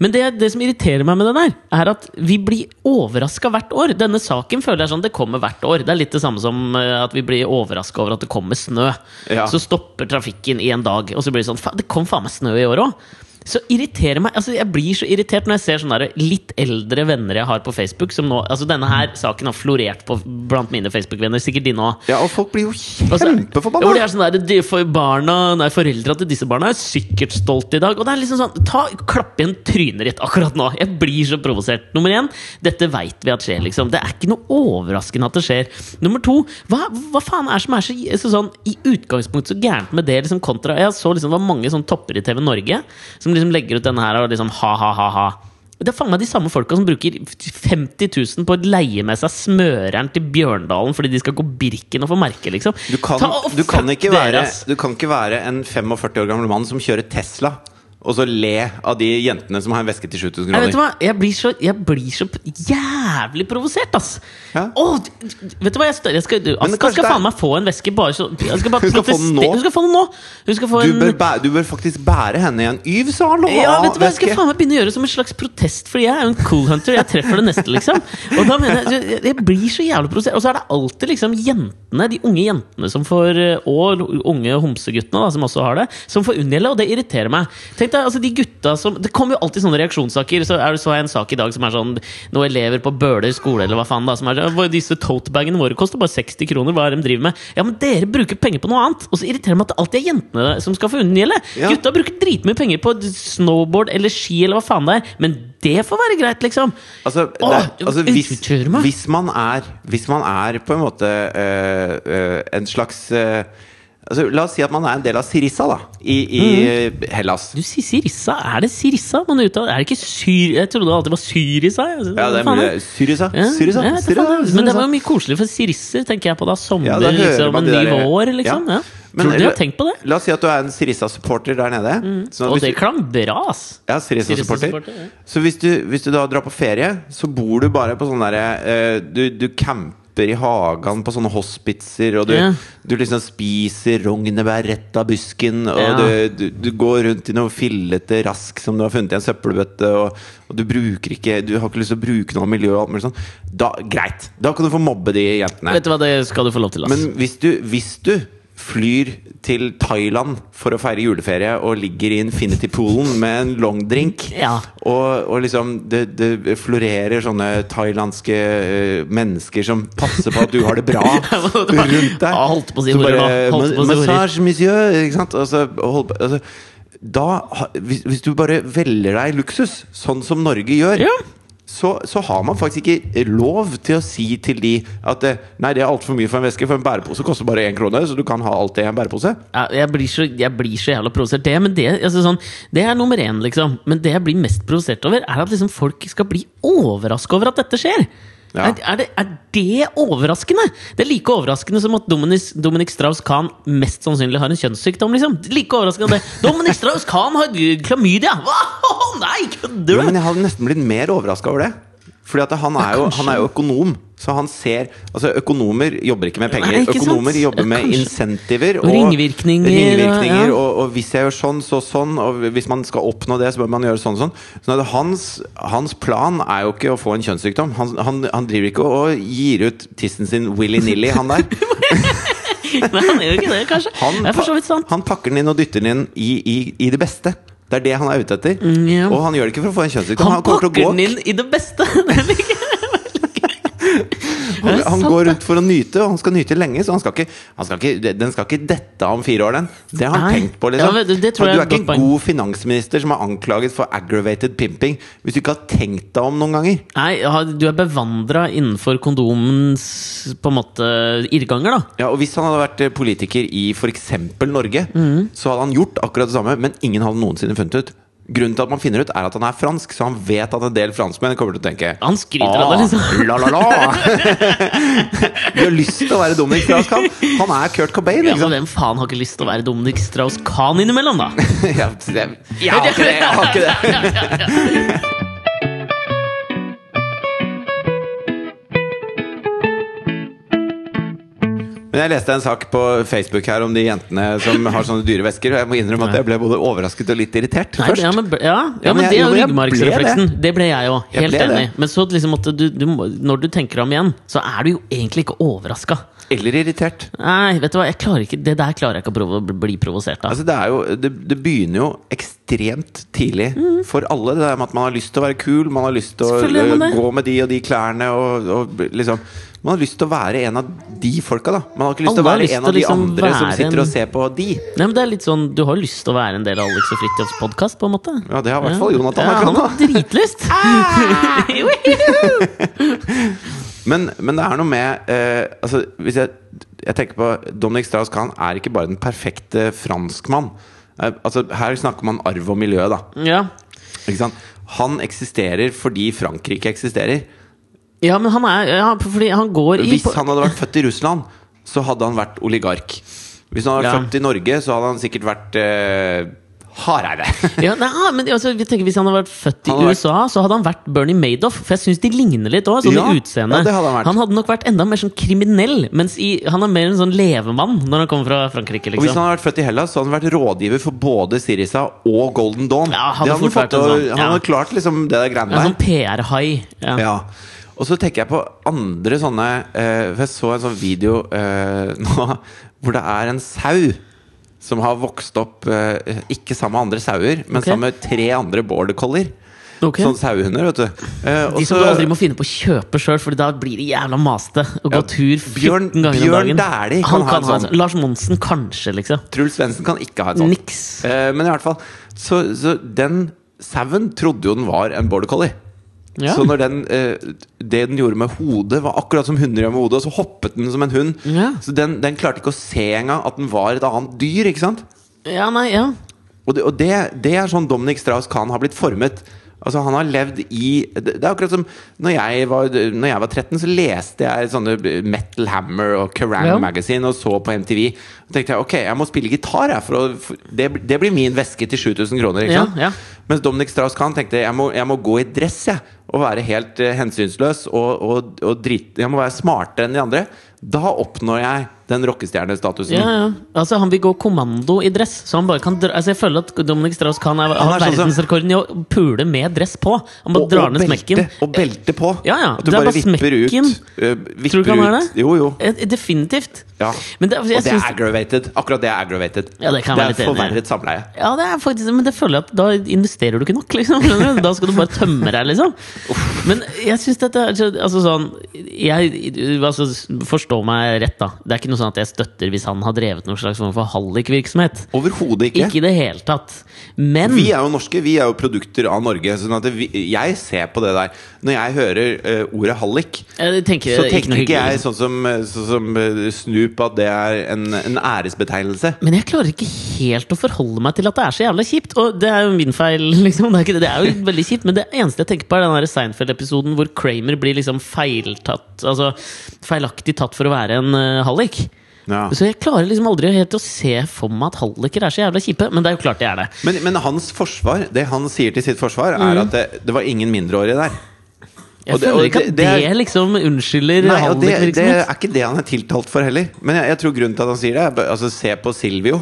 Men det, det som irriterer meg med det der, er at vi blir overraska hvert år. Denne saken føler jeg sånn, det kommer hvert år. Det er litt det samme som eh, at vi blir overraska over at det kommer snø. Ja. Så stopper trafikken i en dag, og så blir det sånn Det kom faen meg snø i år òg. Så irriterer meg Altså Jeg blir så irritert når jeg ser sånne litt eldre venner jeg har på Facebook. Som nå, altså Denne her saken har florert på blant mine Facebook-venner. Sikkert dine òg. Ja, og folk blir jo kjempeforbanna! er sånn der, de, for barna, nei, Foreldra til disse barna er sikkert stolte i dag. Og det er liksom sånn ta, Klapp igjen trynet ditt akkurat nå! Jeg blir så provosert. Nummer én, dette veit vi at skjer. liksom Det er ikke noe overraskende at det skjer. Nummer to, hva, hva faen er som er så, så sånn i utgangspunktet så gærent med det? liksom kontra Jeg så liksom det var mange sånn topper i TV Norge som liksom legger ut denne her og liksom ha-ha-ha-ha. Det er faen meg de samme folka som bruker 50 000 på å leie med seg smøreren til Bjørndalen fordi de skal gå Birken og få merke, liksom. Du kan, du, kan ikke være, du kan ikke være en 45 år gammel mann som kjører Tesla, og så le av de jentene som har en veske til 7000 Jeg vet? Jeg blir så, jeg blir så jævlig provosert, ass! Ja. Åh, vet du hva? Jeg, jeg skal, du, Aska skal er- faen meg få en veske bare så jeg skal bare Hun skal få den nå? Hun skal få den nå! Skal få Du en bør, du bør faktisk bære henne i en Yves Saint ja, vet du hva, Jeg skal faen meg begynne å gjøre det som en slags protest, Fordi jeg er jo en cool hunter. Jeg treffer det neste, liksom. Og da mener jeg, jeg, jeg blir så jævlig provosert. Og så er det alltid liksom jentene, de unge jentene som får eh, Og unge homseguttene, da, som også har det, som får unngjelde, og det irriterer meg. Tenk deg, altså de gutta som Det kommer jo alltid sånne reaksjonssaker. Så er det så en sak i dag som er sånn Noen elever på Bøler skole, eller hva faen, da, som er sånn Disse totebagene våre koster bare 60 kroner, hva er det de driver med? Ja, men dere bruker penger på noe annet! Og så irriterer det meg at det alltid er jentene som skal få unngjelde. Ja. Gutta bruker dritmye penger på snowboard eller ski eller hva faen det er, men det får være greit, liksom. Altså, Åh, det, altså hvis, hvis, man er, hvis man er på en måte øh, øh, en slags øh, altså, La oss si at man er en del av Sirissa da i, i øh, Hellas. Du sier Sirissa. Er det Sirissa man uttaler? Er det ikke Syr... Jeg trodde det alltid var Syrissa. Ja, det er mulig. Syrissa? Ja, Syrissa? faen. Men det var jo mye koselig for sirisser, tenker jeg på da. Sommer, Ja, da liksom, en ny der- vår, liksom. Ja. Ja. Men- Tror du de har tenkt på det? La oss si at du er en Sirissa-supporter der nede. Så Og hvis det klang bra, ass! Ja, Sirissa-supporter. Ja. Så hvis du, hvis du da drar på ferie, så bor du bare på sånn derre uh, du, du camper i hagen på sånne hospitser, og du, Ja. du liksom spiser rognebær rett av busken, og Ja. du, du, du går rundt i noe fillete rask som du har funnet i en søppelbøtte, og, og du bruker ikke Du har ikke lyst til å bruke noe miljø og alt mulig sånn. Da, greit! Da kan du få mobbe de jentene. Vet du hva, det skal du få lov til, ass. Men hvis du, hvis du flyr til Thailand for å feire juleferie og ligger i Infinity-poolen med en longdrink, Ja. og, og liksom det, det florerer sånne thailandske uh, mennesker som passer på at du har det bra rundt deg Ja, holdt på å si ordet nå. Massage, monsieur! Ikke sant? Altså, hold, altså, da, hvis, hvis du bare velger deg luksus, sånn som Norge gjør Ja. Så, så har man faktisk ikke lov til å si til de at eh, Nei, det er altfor mye for en veske, for en bærepose koster bare én krone, så du kan ha alt det i en bærepose. Ja, jeg, blir så, jeg blir så jævla provosert. Det, men det, altså sånn, det er nummer én, liksom. Men det jeg blir mest provosert over, er at liksom folk skal bli overraska over at dette skjer. Ja. Er, er, det, er det overraskende? Det er like overraskende som at Dominic, Dominic Strauss-Kahn mest sannsynlig har en kjønnssykdom. liksom Like overraskende det. Dominic Strauss-Kahn har klamydia! Hva? Nei, kødder du? men jeg hadde nesten blitt mer overraska over det. Fordi at han er, jo, han er jo økonom, så han ser Altså, økonomer jobber ikke med penger. Ikke økonomer jobber med Kanskje. insentiver Og ringvirkninger, ringvirkninger, ja. og, og hvis jeg gjør sånn, så sånn. Og hvis man skal oppnå det, så bør man gjøre sånn og sånn. Så hans, hans plan er jo ikke å få en kjønnssykdom. Han, han, han driver ikke og gir ut tissen sin willy-nilly, han der. Nei, han gjør ikke det, kanskje. Han, det er for så vidt sant. han pakker den inn og dytter den inn i, i, i det beste. Det er det han er ute etter. ja. Og han gjør det ikke for å få en kjønnssykdom. Han Han, pakker den inn i det beste! Han, sant, går rundt for å nyte, og han skal nyte lenge. Så han skal ikke, han skal ikke, den skal ikke dette om fire år, den. Det har han Nei. tenkt på. liksom Ja, du, det tror du jeg er er ikke en god finansminister som er anklaget for aggravated pimping hvis du ikke har tenkt deg om noen ganger. Nei, du er bevandra innenfor kondomens på en måte irrganger, da. Ja, og Hvis han hadde vært eh, politiker i f.eks. Norge, mm. så hadde han gjort akkurat det samme, men ingen hadde noensinne funnet ut. Grunnen til at man finner ut, er at han er fransk, så han vet at en del franskmenn kommer til å tenke Han skryter av det, liksom. Ah, la, la, la. Du har lyst til å være Dominic Strauss-Kahn. Han er Kurt Cobain, Ja, liksom. men Hvem faen har ikke lyst til å være Dominic Strauss-Kahn innimellom, da? Ja, det, jeg har ikke det. Jeg har ikke det. Men jeg leste en sak på Facebook her om de jentene som har sånne dyre vesker. Og jeg må innrømme at jeg ble både overrasket og litt irritert Nei, først. ja, men, ja, ja, men men jeg- det er jo, ryggmargsrefleksen. Det ble jeg òg. Jeg Helt det. enig. Men så liksom at du, du, når du tenker om igjen, så er du jo egentlig ikke overraska. Eller irritert. Nei, vet du hva, jeg ikke, det der klarer jeg ikke å provo bli provosert av. Altså, det, er jo, det, det begynner jo ekstremt tidlig tidlig for alle. Det der med at man har lyst til å være kul, man har lyst til å Mm. Det. gå med de og de klærne og, og liksom Man har lyst til å være en av de folka, da. Man har ikke lyst til å være en av de liksom andre som sitter og ser på de. Nei, men det er litt sånn Du har lyst til å være en del av Alex og Fridtjofs podkast, på en måte. Ja, det har i hvert fall Jonathan Ja, han har dritlyst! Men, men det er noe med uh, altså, Hvis jeg, jeg tenker på Dominic Strauss-Kahn er ikke bare den perfekte franskmann. Uh, altså, her snakker man arv og miljø, da. ja. Ikke sant? Han eksisterer fordi Frankrike eksisterer. Ja, men han er ja, Fordi han går i Hvis han hadde vært født i Russland, så hadde han vært oligark. Hvis han hadde vært Ja. født i Norge, så hadde han sikkert vært eh, Hareide. ja, nei, ah, men altså, tenker Hvis han hadde vært født i vært- USA, så hadde han vært Bernie Madoff. For jeg syns de ligner litt òg, sånn Ja, i utseende. ja, han, han hadde nok vært enda mer sånn kriminell, mens i, han er mer en sånn levemann når han kommer fra Frankrike. Og hvis liksom han hadde vært født i Hellas, så hadde han vært rådgiver for både Sirisa og Golden Dawn. Ja, hadde fort fått en å- sånn, han hadde klart liksom det der greiene En der. sånn PR-hai. Ja. Og så tenker jeg på andre sånne eh, For jeg så en sånn video eh, nå hvor det er en sau som har vokst opp eh, ikke sammen med andre sauer, men okay. sammen med tre andre border collier. Okay. Sånne sauehunder, vet du. Eh, og De som du aldri må finne på å kjøpe sjøl, for da blir det jævla maste gå Ja, tur 14 Bjørn- ganger Bjørn om dagen. Dæhlie kan Han ha en sånn. en sånn. Lars Monsen kanskje, liksom. Truls Svendsen kan ikke ha en sånn. Eh, men i hvert fall Så, så den sauen trodde jo den var en border collie. Ja. Så når den, eh, det den gjorde med hodet, var akkurat som hunder gjør med hodet, og så hoppet den som en hund. Ja. Så den, den klarte ikke å se engang at den var et annet dyr. ikke sant? ja, nei, ja. Og det, og det, det er sånn Dominic Strauss-Kahn har blitt formet. Altså Han har levd i Det er akkurat som når jeg var, når jeg var 13, så leste jeg sånne Metal Hammer og Kerrang Ja. Magazine og så på MTV. Og tenkte jeg ok, jeg må spille gitar, jeg, for, å, for det, det blir min veske til 7000 kroner. Ja, ja. Mens Dominic Strauss-Kahn tenkte jeg må, jeg må gå i dress jeg, og være helt eh, hensynsløs og, og, og drit, Jeg må være smartere enn de andre. Da oppnår jeg den rockestjernestatusen. Ja, ja. Altså, han vil gå kommando i dress. Så han bare kan altså, Jeg føler at Dominic Strauss kan er- er sånn verdensrekorden i å pule med dress på. Han bare Og, drar og, ned belte, smekken. og belte på. Ja, ja. At du Det er bare bare vipper smekken. ut. Uh, vipper Tror du ikke han er det? Jo, jo. Eh, Definitivt. Ja. Men det, Og det er aggravated. Akkurat det er aggravated. Ja, det kan er være enig i. forverret samleie. Ja, det er faktisk Men det føler jeg at da investerer du ikke nok, liksom. Da skal du bare tømme deg, liksom. Men jeg syns dette er Altså sånn jeg, altså, Forstå meg rett, da. Det er ikke noe sånn at jeg støtter hvis han har drevet noen slags form for hallikvirksomhet. Overhodet ikke. Ikke i det hele tatt. Men Vi er jo norske, vi er jo produkter av Norge. Sånn at vi, jeg ser på det der Når jeg hører uh, ordet hallik, tenker, så tenker ikke jeg sånn som, sånn som øh, Snoop at det er en, en æresbetegnelse. Men jeg klarer ikke helt å forholde meg til at det er så jævla kjipt. Og det er jo min feil, liksom. Det er, det. det er jo veldig kjipt. Men det eneste jeg tenker på, er den Seinfeld-episoden hvor Kramer blir liksom feiltatt Altså feilaktig tatt for å være en uh, hallik. Ja. Så jeg klarer liksom aldri helt å se for meg at halliker er så jævla kjipe. Men det er jo klart de er det. Men, men hans forsvar, det han sier til sitt forsvar, Mm. er at det, det var ingen mindreårige der. Jeg føler ikke at det- det, det liksom unnskylder Nei, det, det er ikke det han er tiltalt for heller. Men jeg, jeg tror grunnen til at han sier det, altså, se på Silvio.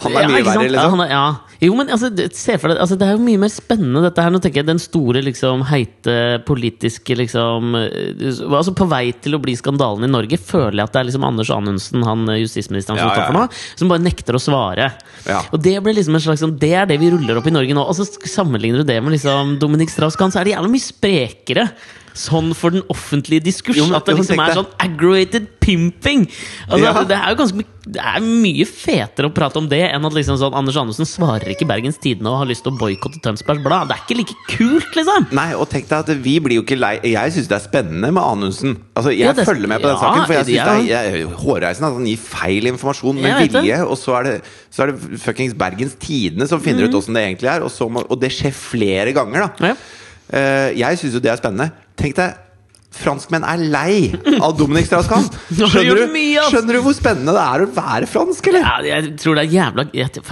Han er Ja, mye verre, Ja, liksom. han er, ja. Jo, men altså, se for deg, altså, det er jo mye mer spennende dette her. Nå tenker jeg Den store, liksom, heite politiske liksom eh, altså På vei til å bli skandalen i Norge, føler jeg at det er liksom Anders Anundsen, han eh, justisministeren som Ja, ja, ja. nå, som bare nekter å svare. Ja. Og det blir liksom en slags sånn, Det er det vi ruller opp i Norge nå. Og så sammenligner du det med liksom Dominic Strauss-Kahn, så er det jævla mye sprekere. Sånn for den offentlige diskurs. Jo, men- at det liksom er sånn aggravated pimping! Altså, Ja. Det er jo ganske my- Det er mye fetere å prate om det enn at liksom sånn Anders Andersen svarer ikke Bergens Tidende og har lyst til å boikotte Tønsbergs Blad. Det er ikke like kult, liksom! Nei, og tenk deg at vi blir jo ikke lei Jeg syns det er spennende med Anundsen. Altså, jeg Ja, det- følger med på den ja, saken, for jeg syns ja. det er hårreisende at han gir feil informasjon med det. vilje, og så er det, så er det fuckings Bergens Tidende som finner ut åssen det egentlig er, og, så må, og det skjer flere ganger, da. Ja. Uh, jeg syns jo det er spennende. Tenk deg Franskmenn er lei av Dominic Strauss-Kahn! Skjønner, skjønner du hvor spennende det er å være fransk, eller? Ja, jeg tror det er jævla Jeg,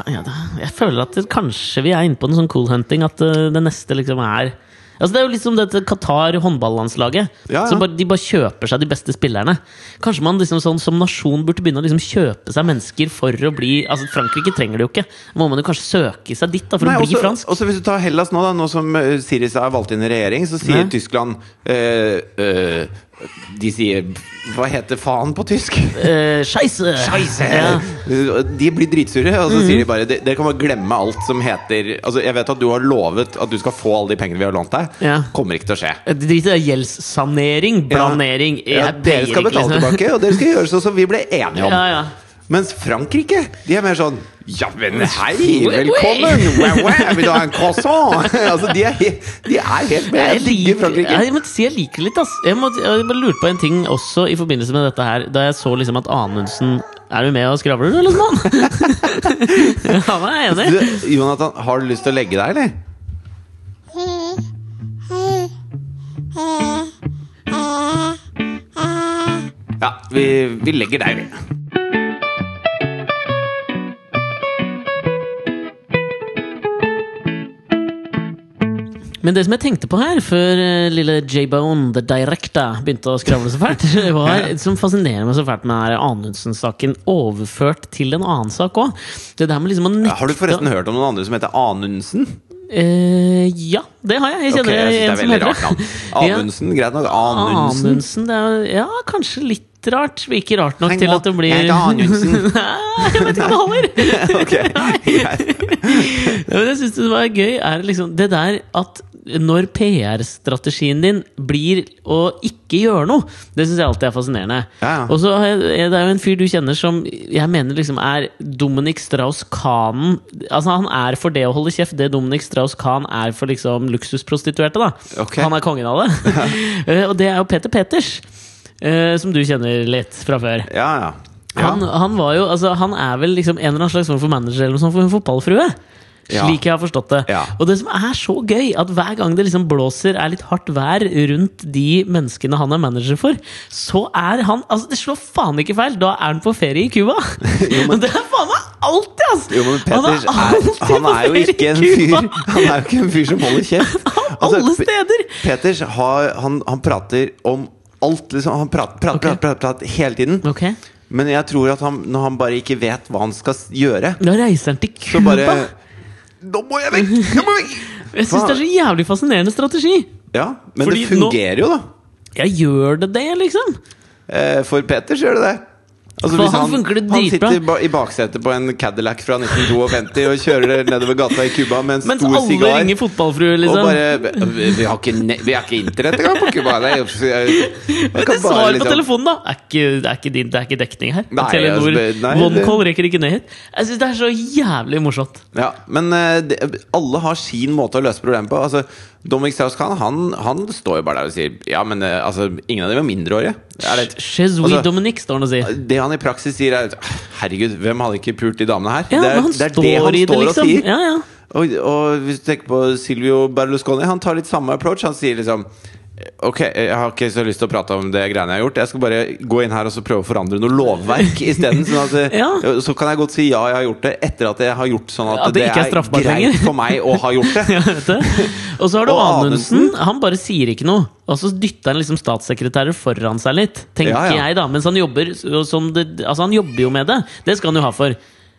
jeg føler at det, kanskje vi er inne på en sånn cool hunting, at uh, det neste liksom er Altså Det er jo liksom som dette Qatar håndballandslaget. Ja, ja. Som bare, de bare kjøper seg de beste spillerne. Kanskje man liksom sånn som nasjon burde begynne å liksom kjøpe seg mennesker for å bli Altså Frankrike trenger det jo ikke. Må man jo kanskje søke seg dit da for Nei, å bli også, fransk. også hvis du tar Hellas nå, da, nå som Siris Syriza er valgt inn i regjering, så sier Nei. Tyskland eh, eh, De sier Hva heter faen på tysk? Eh, Scheisse! Scheisse! Ja. De blir dritsure, og så sier de bare Dere kan bare glemme alt som heter Altså Jeg vet at du har lovet at du skal få alle de pengene vi har lånt deg. Ja. Kommer ikke til å skje. Drit i det. Gjeldssanering, blanering Ja, dere skal betale liksom. tilbake, og dere skal gjøre sånn som vi ble enige om. Ja, ja. Mens Frankrike, de er mer sånn Ja, men hei, velkommen! Wow, wow, vil du ha en croissant? altså, de er, he de er helt med. Jeg digger Frankrike. jeg må si jeg liker litt, ass. Jeg, må, jeg bare lurte på en ting også i forbindelse med dette her. Da jeg så liksom at Anundsen Er du med og skravler, du, eller mann? Han er enig. Du, Jonathan, har du lyst til å legge deg, eller? Ja, vi, vi legger deg, vi. Men det som jeg tenkte på her, før eh, lille J-Bone, the director, begynte å skravle så fælt, var som fascinerer meg så fælt med Anundsen-saken overført til en annen sak òg. Det liksom nekte Har du forresten hørt om noen andre som heter Anundsen? Uh, ja, det har jeg. Jeg Ok, okay, jeg det en som heter navn. Ja. Greit nok. Anundsen. Anundsen det er, ja, kanskje litt rart. Ikke rart nok til at det blir Jeg heter Anundsen. Nei, jeg vet ikke om det holder! Ok, greit. Ja, men jeg synes det var gøy, er liksom det der at når PR-strategien din blir å ikke gjøre noe, det syns jeg alltid er fascinerende. Ja, ja. Og så er det jo en fyr du kjenner som jeg mener liksom er Dominic Strauss-Kahn Altså Han er for det å holde kjeft det Dominic Strauss-Kahn er for liksom luksusprostituerte. da okay. Han er kongen av det. Og det er jo Peter Peters, eh, som du kjenner litt fra før. Ja, ja. ja. Han, han var jo, altså Han er vel liksom en eller annen slags form for manager eller noe sånt for en fotballfrue. Slik jeg har forstått det. Ja. Og det som er så gøy, at hver gang det liksom blåser, er litt hardt vær rundt de menneskene han er manager for, så er han Altså, det slår faen ikke feil! Da er han på ferie i Cuba! men... det er faen meg alltid, ass! Jo, men Han er er, han er jo ikke en fyr Han er jo ikke en fyr som holder kjeft. Altså, Alle steder! Peters har, han, han prater om alt, liksom. Han prater, prater, okay. prater, prater, hele tiden. Okay. Men jeg tror at han, når han bare ikke vet hva han skal gjøre, da reiser han til så Cuba! Nå må jeg vekk! Jeg må! Jeg syns det er så jævlig fascinerende strategi! Ja, men Fordi det fungerer jo, da. Ja, gjør det det, liksom? Eh, For så gjør det det. Altså, For han funker han sitter i baksetet på en Cadillac fra 1952 og kjører nedover gata i Cuba med en Mens stor alle ringer fotballfrue, liksom. Og bare vi, vi, har ikke, vi har ikke internett engang på Cuba! Det det svaret bare på liksom- telefonen, da! Er ikke, det, er ikke din, det er ikke dekning her. Nei, Telenor altså, OneCall rekker ikke ned hit. Jeg syns det er så jævlig morsomt. Ja, men uh, det, alle har sin måte å løse problemet på. Altså, Dominic Strauss-Kahn han, han står jo bare der og sier Ja, men eh, altså, ingen av dem er mindreårige. Er det, Altså- Dominic, står han og sier. det han i praksis sier, er Herregud, hvem hadde ikke pult de damene her? Ja, det, er, det er det han står det, står og liksom. sier. Ja, ja. Og, og hvis du tenker på Silvio Berlusconi, han tar litt samme approach. Han sier liksom Ok, jeg har ikke så lyst til å prate om det greiene jeg har gjort. Jeg skal bare gå inn her og så prøve å forandre noe lovverk isteden. Sånn at, Ja. Så kan jeg godt si ja, jeg har gjort det, etter at jeg har gjort sånn at, At det det, er er greit lenger. for meg å ha gjort det. Ja, vet du. Og så har du Anundsen. Han bare sier ikke noe. Og så dytter han liksom statssekretærer foran seg litt, tenker Ja, jeg, da. Mens han jobber som det Altså, han jobber jo med det. Det skal han jo ha for.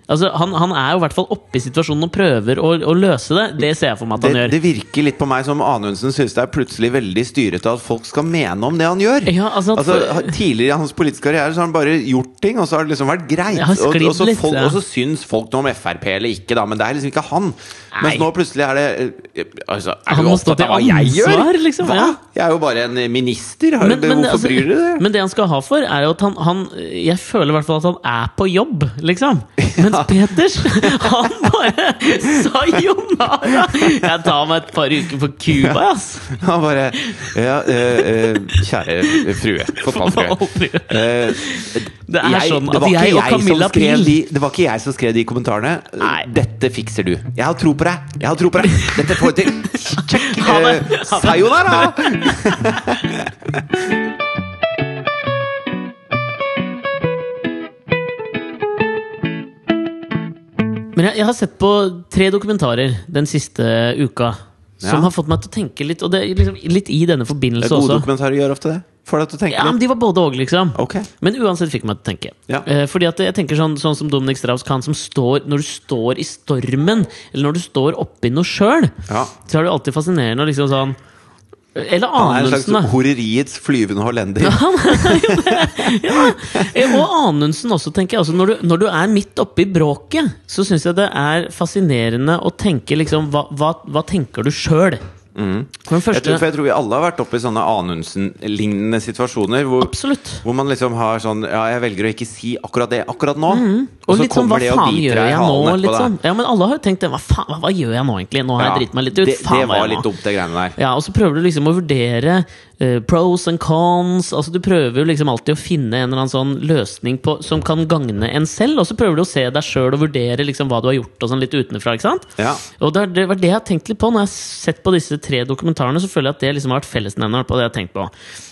Altså, han, han er jo i hvert fall oppe i situasjonen og prøver å, å løse det. Det ser jeg for meg at Det, han gjør. det virker litt på meg som Anundsen syns det er plutselig veldig styrete at folk skal mene om det han gjør. Ja, altså at Altså, tidligere i hans politiske karriere Så har han bare gjort ting, og så har det liksom vært greit. Og, og, så folk, ja. og så syns folk noe om Frp eller ikke, da, men det er liksom ikke han. Nei. Mens nå plutselig er det altså, Er Han du opptatt av hva jeg gjør? liksom, Hva? ja. Jeg er jo bare en minister. Men, men, hvorfor altså, bryr du deg? men det han skal ha for, er jo at han, han Jeg føler i hvert fall at han er på jobb, liksom. Mens Peters, han bare Sayonara! Jeg tar meg et par uker på Cuba, ass. Han bare Ja, eh, kjære frue. Eh, Det er sånn at jeg og Camilla Pil de, Det var ikke jeg som skrev de kommentarene. Nei. Dette fikser du. Jeg har tro på deg! Jeg har tro på deg! Dette får du til! Check! Sayonara! Men jeg, jeg har sett på tre dokumentarer den siste uka som Ja. har fått meg til å tenke litt, og det liksom litt i denne forbindelse Gode også. dokumentarer gjør ofte det. Får deg til å tenke Ja, men. De var både og, liksom. Okay. Men uansett fikk meg til å tenke. Ja. Eh, fordi at jeg tenker sånn, sånn som Dominic Strauss-Kahn, som står Når du står i stormen, eller når du står oppi noe sjøl, Ja. så er det alltid fascinerende å liksom sånn Eller Han er en slags horeriets flyvende hollender. Eh, Og Anundsen også, tenker jeg. Altså, når, du, når du er midt oppe i bråket, så syns jeg det er fascinerende å tenke liksom Hva, hva, hva tenker du sjøl? For Første... Jeg tror, jeg tror vi alle har vært oppe i sånne Anundsen-lignende situasjoner. Hvor, hvor man liksom har sånn Ja, jeg velger å ikke si akkurat det akkurat nå. Og så kommer sånn, kommer det og biter deg i halen etterpå. sånn. Ja, men alle har jo tenkt det. Hva faen, hva, hva gjør jeg nå, egentlig? Nå har jeg driti meg litt ut. Det, Faen, det var litt dumt, det greiene der. Ja, og så prøver du liksom å vurdere eh, pros and cons. Altså Du prøver jo liksom alltid å finne en eller annen sånn løsning på, som kan gagne en selv. Og så prøver du å se deg sjøl og vurdere liksom hva du har gjort og sånn litt utenfra. ikke sant? Ja. Og det, det var det jeg har tenkt litt på når jeg har sett på disse tre dokumentarene. Så føler jeg at det liksom har vært fellesnevneren på det jeg har tenkt på.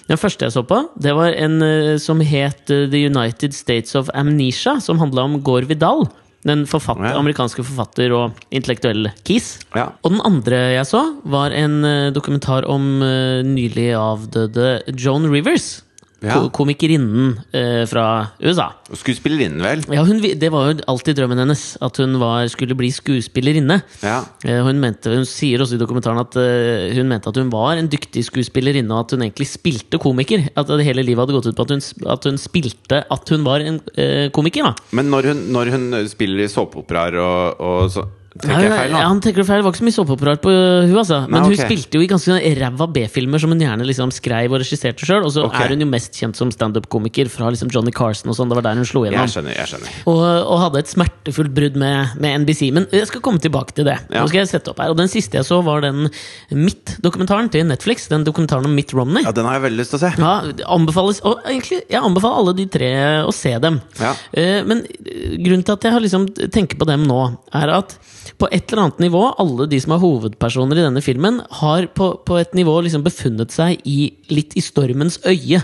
Den første jeg så på, det var en eh, som het eh, The United States of Amnesia, som handla om Gore Vidal. Den forfatter, Ja. amerikanske forfatter og intellektuell Keys. Ja. Og den andre jeg så, var en eh, dokumentar om eh, nylig avdøde Joan Rivers. Ja. Komikerinnen eh, fra USA. Skuespillerinnen, vel? Ja, hun, Det var jo alltid drømmen hennes, at hun var, skulle bli skuespillerinne. Ja. Eh, Hun, mente, hun sier også i dokumentaren at eh, hun mente at hun var en dyktig skuespillerinne, og at hun egentlig spilte komiker. At det hele livet hadde gått ut på at hun, at hun spilte at hun var en eh, komiker. da Men når hun, når hun spiller i såpeoperaer og, og så Tenker jeg feil nå? ja, han tenker feil. Det var ikke så mye såpeoperaer på uh, hun altså. Men Nei, hun spilte jo i ganske ræva B-filmer som hun gjerne liksom skrev og regisserte sjøl. Og så okay. er hun jo mest kjent som standup-komiker fra liksom Johnny Carson og sånn. Det var der hun slo Jeg skjønner. jeg skjønner Og, og hadde et smertefullt brudd med, med NBC. Men jeg skal komme tilbake til det. Ja. Nå skal jeg sette opp her Og Den siste jeg så, var den Mitt-dokumentaren til Netflix. Den dokumentaren om Mitt Romney. Ja, Den har jeg veldig lyst til å se. Ja, anbefales, og egentlig, Jeg anbefaler alle de tre å se dem. Ja. Eh, men eh, grunnen til at jeg har liksom tenker på dem nå, er at på et eller annet nivå, alle de som er hovedpersoner i denne filmen, har på, på et nivå liksom befunnet seg i, litt i stormens øye.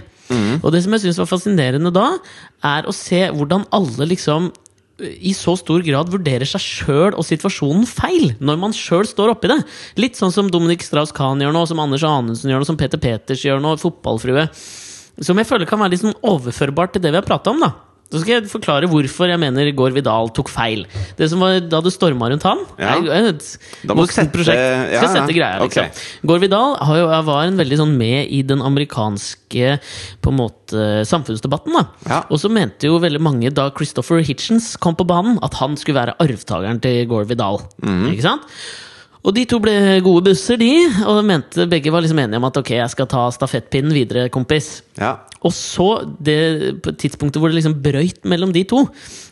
Og det som jeg syns var fascinerende da, er å se hvordan alle liksom i så stor grad vurderer seg sjøl og situasjonen feil, når man sjøl står oppi det. Litt sånn som Dominic Strauss-Kahn gjør nå, som Anders Anundsen gjør nå, som Peter Peters gjør nå, fotballfrue. Som jeg føler kan være litt sånn overførbart til det vi har prata om. da så skal jeg forklare hvorfor jeg mener Gård Vidal tok feil. Det som var Da det storma rundt han Ja. er et Da må du sette- prosjekt. Skal ja. sette greia, liksom. Okay. Gård Vidal har jo, var en veldig sånn med i den amerikanske på en måte samfunnsdebatten. da Ja. Og så mente jo veldig mange da Christopher Hitchens kom på banen, at han skulle være arvtakeren til Gård Vidal. Mhm. Ikke sant? Og de to ble gode busser, de. Og mente begge var liksom enige om at ok, jeg skal ta stafettpinnen videre, kompis. Ja. Og så, det tidspunktet hvor det liksom brøyt mellom de to,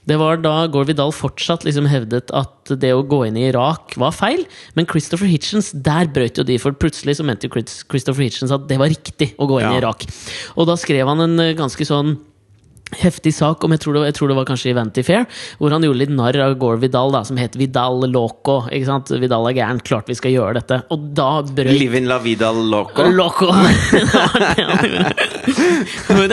det var da Gore Vidal fortsatt liksom hevdet at det å gå inn i Irak var feil. Men Christopher Hitchens, der brøyt jo de, for plutselig så mente Christopher Hitchens at det var riktig å gå inn i Irak. Og da skrev han en eh, ganske sånn heftig sak om jeg tror, det, jeg tror det var kanskje i Vanity Fair, hvor han gjorde litt narr av Gore Vidal, da, som het Vidal Loco. Ikke sant? Vidal er gæren, klart vi skal gjøre dette. Og da brøt Livin la Vidal loco. Loco! det var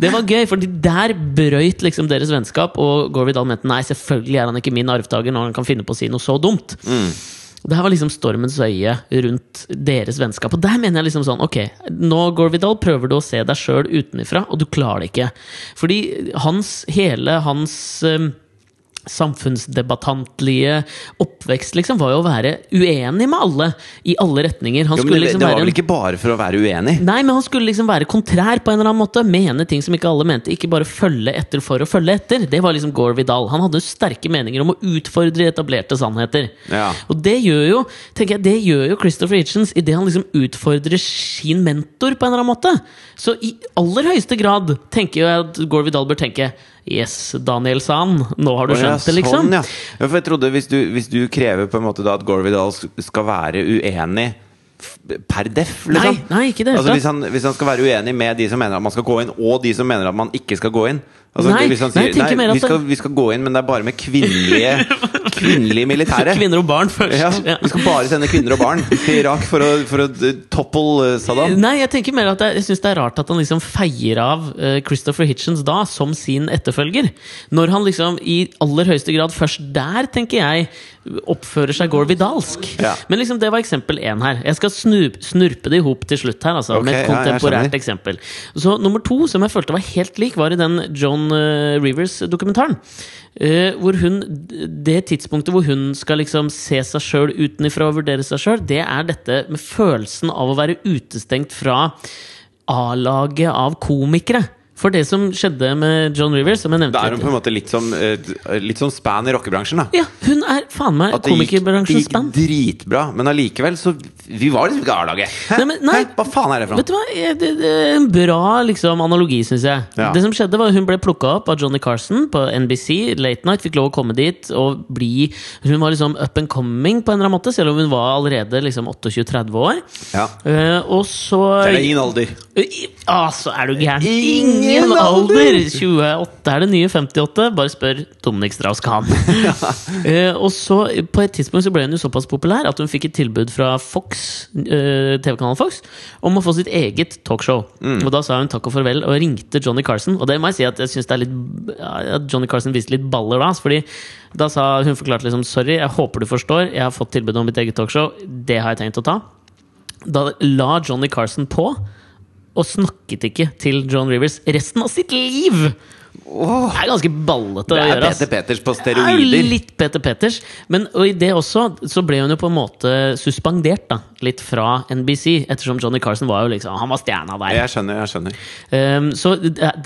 det var gøy, for der brøyt liksom deres vennskap, og Gore Vidal mente nei, selvfølgelig er han ikke min arvtaker når han kan finne på å si noe så dumt. Det her var liksom stormens øye rundt deres vennskap. Og der mener jeg liksom sånn Ok, nå Gorvidal, prøver du å se deg sjøl utenfra, og du klarer det ikke. Fordi hans, hele hans um, samfunnsdebattantlige oppvekst liksom var jo å være uenig med alle i alle retninger. Han Jo, men det, liksom det var være vel ikke bare for å være uenig? Nei, men han skulle liksom være kontrær på en eller annen måte. Mene ting som ikke alle mente. Ikke bare følge etter for å følge etter. Det var liksom Gore Vidal. Han hadde sterke meninger om å utfordre etablerte sannheter. Ja. Og det gjør jo tenker jeg, det gjør jo Christopher Hitchens idet han liksom utfordrer sin mentor på en eller annen måte. Så i aller høyeste grad tenker jeg at Gore Vidal bør tenke Yes, Daniel Sand, nå har du ja, skjønt det, liksom. Sånn, ja. ja, for jeg trodde hvis du, hvis du krever på en måte da at Gore Vidal skal være uenig per def, liksom Nei, nei, ikke det altså, hvis, han, hvis han skal være uenig med de som mener at man skal gå inn, og de som mener at man ikke skal gå inn altså, Nei, nei, sier jeg tenker nei, mer at vi, skal, vi skal gå inn, men det er bare med kvinnelige Kvinnelige militære. Kvinner og barn først. Ja, Ja. vi skal bare sende kvinner og barn til Irak for å, for å uh, topple uh, Saddam. Nei, jeg tenker mer at jeg, jeg synes det er rart at han liksom feier av eh, Christopher Hitchens da som sin etterfølger. Når han liksom i aller høyeste grad først der, tenker jeg, oppfører seg Gore Vidalsk. Ja. Men liksom, det var eksempel én her. Jeg skal snup, snurpe det i hop til slutt her, altså, okay, med et kontemporært ja, eksempel. Så nummer to, som jeg følte var helt lik, var i den John eh, Rivers-dokumentaren. Uh, hvor hun Det tidspunktet hvor hun skal liksom se seg sjøl utenifra og vurdere seg sjøl, det er dette med følelsen av å være utestengt fra A-laget av komikere. For det som skjedde med John Rivers, som jeg nevnte Da er hun på en måte litt som, eh, litt som span i rockebransjen, da. Ja, hun er faen meg komikerbransjens span. det gikk dritbra, men allikevel så Vi var liksom ikke A-laget. Hva faen er det for Vet du hva? Det, det er en bra liksom, analogi, syns jeg. Ja. Det som skjedde var at Hun ble plukka opp av Johnny Carson på NBC. Late Night fikk lov å komme dit og bli Hun var liksom up and coming, på en eller annen måte selv om hun var allerede liksom 28-30 år. Ja. Uh, og så Det er ingen alder. I- Altså, er du gæren? Ingen Ingen alder! alder! 28 er det nye 58. Bare spør Dominic Strauss-Kahn. Eh, og så, på et tidspunkt så ble hun jo såpass populær at hun fikk et tilbud fra Fox, uh, TV-kanalen Fox om å få sitt eget talkshow. Mm. Og da sa hun takk og farvel og ringte Johnny Carson. Og det må jeg si at jeg ja, at Johnny Carson viste litt baller da. Fordi da sa hun forklarte liksom sorry, jeg håper du forstår, jeg har fått tilbud om mitt eget talkshow. Det har jeg tenkt å ta. Da la Johnny Carson på og snakket ikke til John Rivers resten av sitt liv! Det er ganske ballete å gjøre. Det er Peter Peters på er steroider. litt Peter Peters. Men og i det også så ble hun jo på en måte suspendert da, litt fra NBC. Ettersom Johnny Carson var jo liksom Han var stjerna der. Jeg skjønner, jeg skjønner. Um, så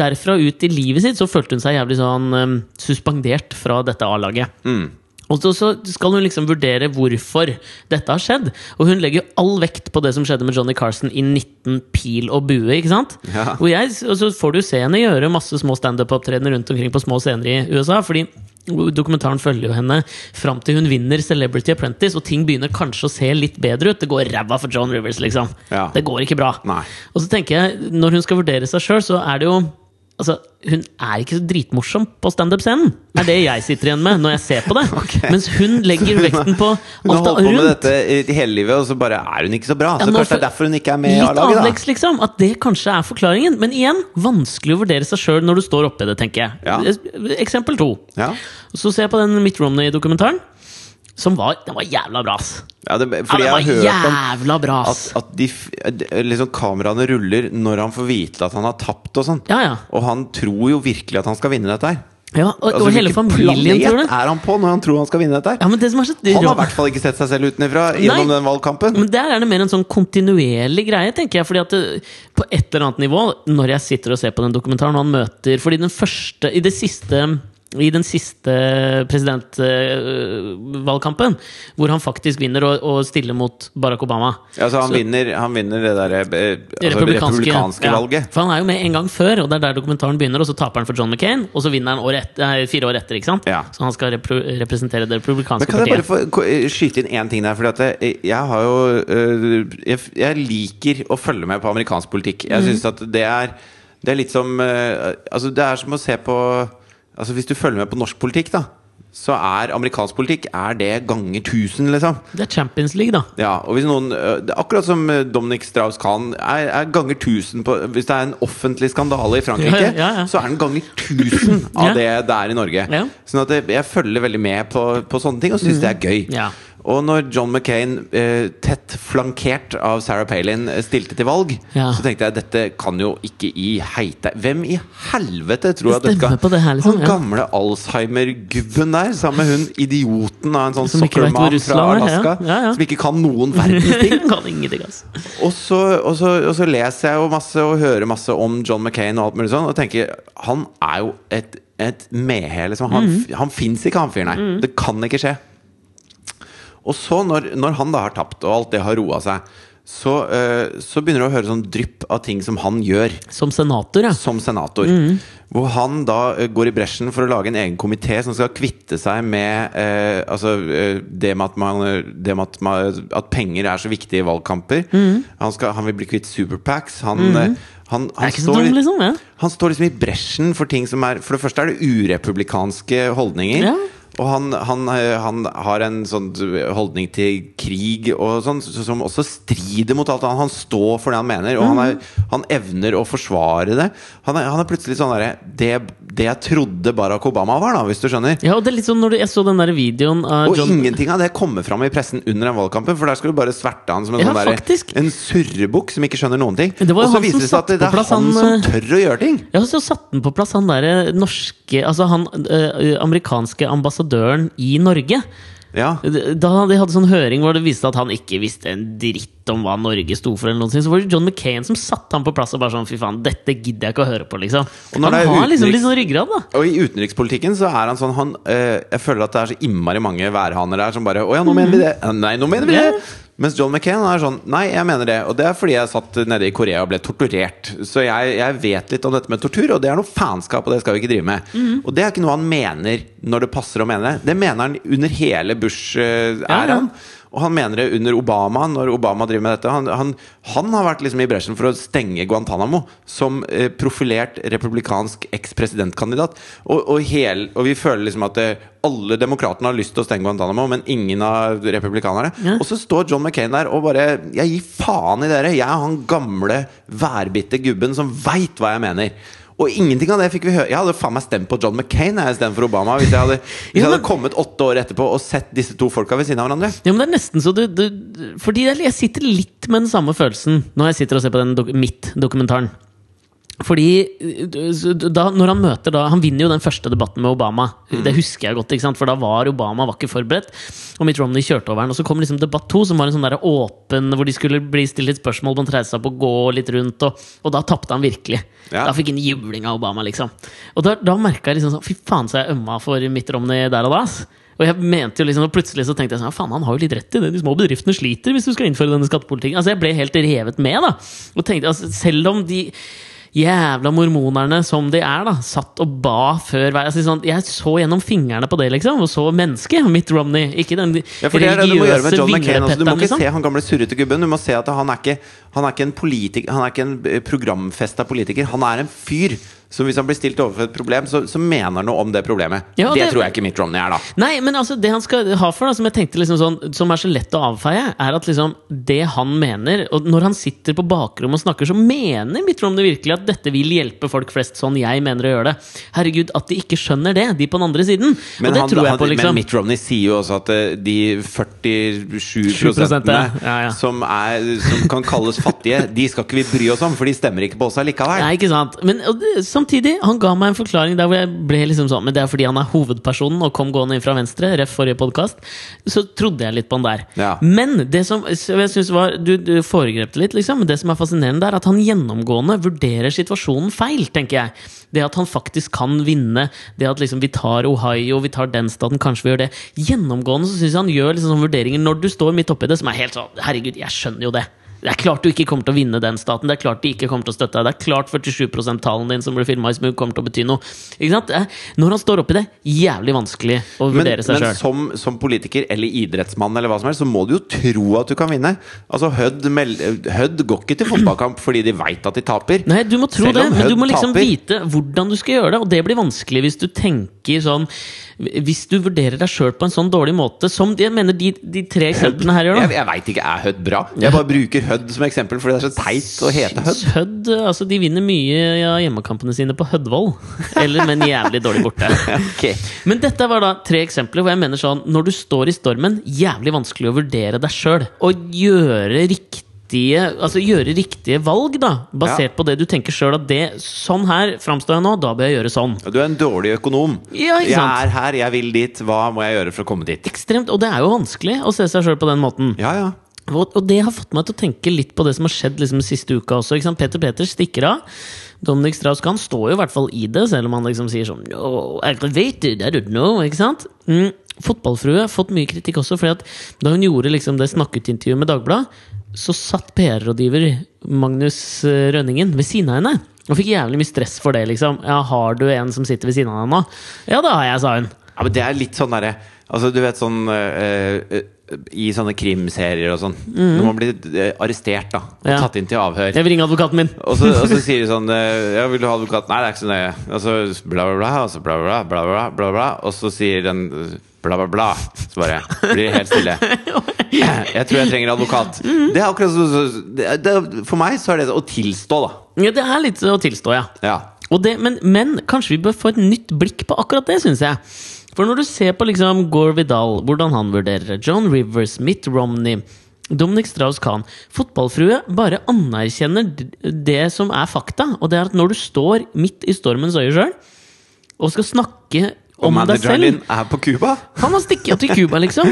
derfra ut i livet sitt så følte hun seg jævlig sånn um, suspendert fra dette A-laget. Mm. Og så, skal hun liksom vurdere hvorfor dette har skjedd. Og hun legger all vekt på det som skjedde med Johnny Carson i 19 pil og bue. ikke sant? Ja. Og, jeg, og så får du se henne gjøre masse små standup-opptredener rundt omkring på små scener i USA. fordi Dokumentaren følger jo henne fram til hun vinner Celebrity Apprentice, og ting begynner kanskje å se litt bedre ut. Det går ræva for John Rivers, liksom. Ja. Det går ikke bra. Nei. Og så tenker jeg, når hun skal vurdere seg sjøl, så er det jo Altså, Hun er ikke så dritmorsom på standup-scenen, Det er det jeg sitter igjen med når jeg ser på det. okay. Mens hun legger vekten på Hun har holdt på med dette i hele livet, og så bare er hun ikke så bra. Ja, Så kanskje det er derfor hun ikke er med i Litt A-laget, avleggs, liksom. At det kanskje er forklaringen. Men igjen, vanskelig å vurdere seg sjøl når du står oppi det, tenker jeg. Ja. Eksempel to. Ja. Så ser jeg på den Mitt Romney-dokumentaren, som var, den var jævla bra, ass. Ja, det, Ja, fordi den jeg har hørt bra, at, at de, de- liksom kameraene ruller når han får vite at han har tapt og sånn. Ja, ja. Og han tror jo virkelig at han skal vinne dette her. ja og, Altså, og hele familien tror det. er han på når han tror han skal vinne dette? Ja, men det som så Han har i hvert fall ikke sett seg selv utenfra gjennom den valgkampen. Men der er det mer en sånn kontinuerlig greie, tenker jeg. Fordi at det, På et eller annet nivå, når jeg sitter og ser på den dokumentaren, og han møter Fordi den første I det siste i den siste presidentvalgkampen, hvor han faktisk vinner og, og stiller mot Barack Obama. Altså, han, Så- vinner, han vinner det derre eh, altså, Republikanske, republikanske ja. valget. For han er jo med en gang før, og det er der dokumentaren begynner. Og så taper han for John McCain, og så vinner han år et, nei, fire år etter. ikke sant? Ja. Så han skal repro representere det republikanske partiet. Men kan jeg bare få skyte inn én ting der? Fordi at jeg, jeg har jo jeg, jeg liker å følge med på amerikansk politikk. Jeg synes at det er Det er litt som Altså, det er som å se på Altså, hvis du følger med på norsk politikk, da, så er amerikansk politikk Er det ganger 1000, liksom. Det er Champions League, da. Ja, og hvis noen Akkurat som Dominic Strauss-Kahn er, er ganger 1000 på Hvis det er en offentlig skandale i Frankrike, Ja, ja, ja. så er den ganger 1000 av Ja. det det er i Norge. Ja. Sånn at jeg, jeg følger veldig med på, på sånne ting og syns det er gøy. Og når John McCain, eh, tett flankert av Sarah Palin, eh, stilte til valg, Ja. så tenkte jeg dette kan jo ikke i heite Hvem i helvete tror at dette skal det her, liksom, Han ja. gamle Alzheimer-gubben der, sammen med hun idioten av en sånn hvor fra. Alaska, Ja, som ikke kan noen verdens ting. kan ingenting, altså. Og så, og, så, og så leser jeg jo masse og hører masse om John McCain og alt mulig sånn, og tenker han er jo et, et mehe, liksom. Han, mm. han fins ikke, han fyren her. Det kan ikke skje. Og så, når, når han da har tapt, og alt det har roa seg, så, uh, så begynner du å høre sånn drypp av ting som han gjør Som senator, ja. som senator. Mm. Hvor han da uh, går i bresjen for å lage en egen komité som skal kvitte seg med uh, altså, det med, at, man, det med at, man, at penger er så viktig i valgkamper. Mm. Han, skal, han vil bli kvitt superpacks. Han, eh, han, han, står, dum, liksom. Ja. han står liksom i bresjen for ting som er For det første er det urepublikanske holdninger. Ja. Og han, han, eh, han har en sånn holdning til krig og sånn, som også strider mot alt annet. Han står for det han mener, og han, er, han evner å forsvare det. Han er, han er plutselig sånn derre det, det jeg trodde Barack Obama var, da, hvis du skjønner. Ja, og det er litt sånn når jeg så den der videoen av Og John ingenting av det kommer fram i pressen under den valgkampen, for der skal du bare sverte han som en Ja, sånn der. En surrebukk som ikke skjønner noen ting. Og så viser det seg at det, det er han han, som eh, tør å gjøre ting! Ja, så satte han på plass han derre norske Altså han øh, amerikanske ambassadøren i Norge. Ja. Da de hadde sånn høring hvor det viste at han ikke visste en dritt om hva Norge sto for, eller noe, så var det John McCain som satte ham på plass og bare sånn Fy faen, dette gidder jeg ikke å høre på, liksom. Han har liksom litt sånn ryggrad, da. Og i utenrikspolitikken så er han sånn han, øh, Jeg føler at det er så innmari mange værhaner der som bare Å ja, nå mener vi det! Nei, nå mener vi det! Ja. Mens John McCain er sånn Nei, jeg mener det. Og det er fordi jeg satt nede i Korea og ble torturert. Så jeg, jeg vet litt om dette med tortur, og det er noe faenskap, og det skal vi ikke drive med. Og det er ikke noe han mener når det passer å mene det. Det mener han under hele Bush-æraen. Og han mener det under Obama, når Obama driver med dette. Han, han, han har vært liksom i bresjen for å stenge Guantánamo som eh, profilert republikansk eks-presidentkandidat. Og, og, og vi føler liksom at eh, alle demokratene har lyst til å stenge Guantánamo, men ingen av republikanerne. Ja. Og så står John McCain der og bare Jeg gir faen i dere! Jeg er han gamle, værbitte gubben som veit hva jeg mener. Og ingenting av det fikk vi høre. Jeg hadde faen meg stemt på John McCain istedenfor Obama. Hvis jeg hadde, hvis jeg hadde kommet åtte år etterpå og sett disse to folka ved siden av hverandre. Ja, men det er nesten så du, du Fordi jeg sitter litt med den samme følelsen når jeg sitter og ser på den dok Mitt-dokumentaren. Fordi da, når han møter da Han vinner jo den første debatten med Obama. Det husker jeg godt, for da var Obama var ikke forberedt. Og Mitt Romney kjørte over den. Og så kom liksom debatt to, som var en sånn der åpen hvor de skulle bli stilt litt spørsmål. Man reiste seg opp og gå litt rundt, og, og da tapte han virkelig. Ja. Da fikk han juling av Obama, liksom. Og da, da merka jeg liksom sånn Fy faen, så jeg ømma for Mitt Romney der og da. ass. Og jeg mente jo liksom, og plutselig så tenkte jeg sånn ja, Faen, han har jo litt rett i det. De små bedriftene sliter hvis du skal innføre denne skattepolitikken. Altså Jeg ble helt revet med, da. Og tenkte, altså, selv om de jævla mormonerne som de er, da, satt og ba før hver altså, sånn, Jeg så gjennom fingrene på det, liksom, og så mennesket. Mitt Romney. Ikke den Ja, religiøse John McCain. Altså, du må ikke liksom. se han gamle surrete gubben. Du må se at han er ikke, han er ikke en politiker Han er ikke en eh, programfesta politiker. Han er en fyr. Så hvis han blir stilt overfor et problem, så, så mener han noe om det problemet. Ja, det, det- tror jeg ikke Mitt Romney er, da. Nei, men altså det han skal ha for, da, som jeg tenkte liksom sånn, som er så lett å avfeie, er at liksom det han mener Og når han sitter på bakrommet og snakker, så mener Mitt Romney virkelig at dette vil hjelpe folk flest sånn jeg mener å gjøre det. Herregud, at de ikke skjønner det, de på den andre siden. Men, han, han, på, liksom. men Mitt Romney sier jo også at eh, de 47 prosentene ja, ja. Som, er, som kan kalles fattige, de skal ikke vi bry oss om, for de stemmer ikke på oss allikevel. Nei, ikke sant Men og det, samtidig, han ga meg en forklaring der hvor jeg ble liksom sånn Men det er fordi han er hovedpersonen og kom gående inn fra venstre, ref forrige podkast. Så trodde jeg litt på han der. Ja. Men det som jeg synes var Du, du foregrep det litt, liksom. Men det som er fascinerende, er at han gjennomgående vurderer situasjonen feil, tenker jeg. Det at han faktisk kan vinne, det at liksom vi tar Ohio, vi tar den staten, kanskje vi gjør det. Gjennomgående så syns jeg han gjør liksom sånne vurderinger når du står midt oppi det, som er helt sånn Herregud, jeg skjønner jo det. Det er klart du ikke kommer til å vinne den staten. Det er klart de ikke kommer til å støtte deg. Det er klart 47 %-talen din som ble filma i smug, kommer til å bety noe. Ikke sant? Når han står oppi det, jævlig vanskelig å Men, vurdere seg men sjøl. som, som politiker eller idrettsmann eller hva som helst, så må du jo tro at du kan vinne. Altså Hødd, Hødd går ikke til fotballkamp fordi de veit at de taper. Nei, du må tro det, men du må liksom taper. vite hvordan du skal gjøre det. Og det blir vanskelig hvis du tenker sånn Hvis du vurderer deg sjøl på en sånn dårlig måte, som jeg mener de, de tre eksemplene her gjør. Jeg, jeg veit ikke. Er Hødd bra? Jeg bare bruker Hødd som eksempel fordi det er så teit å hete Hødd. Hødd, altså De vinner mye av hjemmekampene sine på Hødvoll. Eller med en jævlig dårlig borte. okay. Men dette var da tre eksempler hvor jeg mener sånn Når du står i stormen, jævlig vanskelig å vurdere deg sjøl. Og gjøre riktige Altså gjøre riktige valg, da. Basert Ja. på det du tenker sjøl. At det Sånn her framstår jeg nå, da bør jeg gjøre sånn. Du er en dårlig økonom. Ja, jeg er her, jeg vil dit. Hva må jeg gjøre for å komme dit? Ekstremt, Og det er jo vanskelig å se seg sjøl på den måten. Ja, ja. Og, det har fått meg til å tenke litt på det som har skjedd liksom siste uka også. Ikke sant? Peter Peter stikker av. Dominic Strauss-Kahn står jo i hvert fall i det, selv om han liksom sier sånn oh, aggravated, I don't know, ikke sant? Mm. Fotballfrue har fått mye kritikk også, fordi at da hun gjorde liksom det snakkeutintervjuet med Dagbladet, så satt PR-rådgiver Magnus eh, Rønningen ved siden av henne. Og fikk jævlig mye stress for det, liksom. Ja, har du en som sitter ved siden av deg nå? Ja, det har jeg, sa hun. Ja, men det er litt sånn derre Altså, du vet sånn øh, I sånne krimserier og sånn. Når man blir eh, arrestert da og Mhm. Ja. tatt inn til avhør. Jeg vil ringe advokaten min. Og så, og så sier de sånn eh, Ja, vil du ha advokat? Nei, det er ikke så nøye. Og så bla, bla, bla, og så bla, bla, bla, bla, bla, bla, Og så sier den eh, bla, bla, bla. Så bare blir det helt stille. Jeg tror jeg trenger advokat. Det er akkurat så, så det, det, For meg så er det å tilstå, da. Ja, det er litt å tilstå, ja. Ja. Det, men, men kanskje vi bør få et nytt blikk på akkurat det, syns jeg. For når du ser på liksom Gore Vidal, hvordan han vurderer det, John Rivers, Mitt Romney Dominic Strauss-Kahn. Fotballfrue bare anerkjenner det som er fakta, og det er at når du står midt i stormens øye sjøl og skal snakke Og om deg manageren selv din er på Cuba? han har stikket til Cuba, liksom.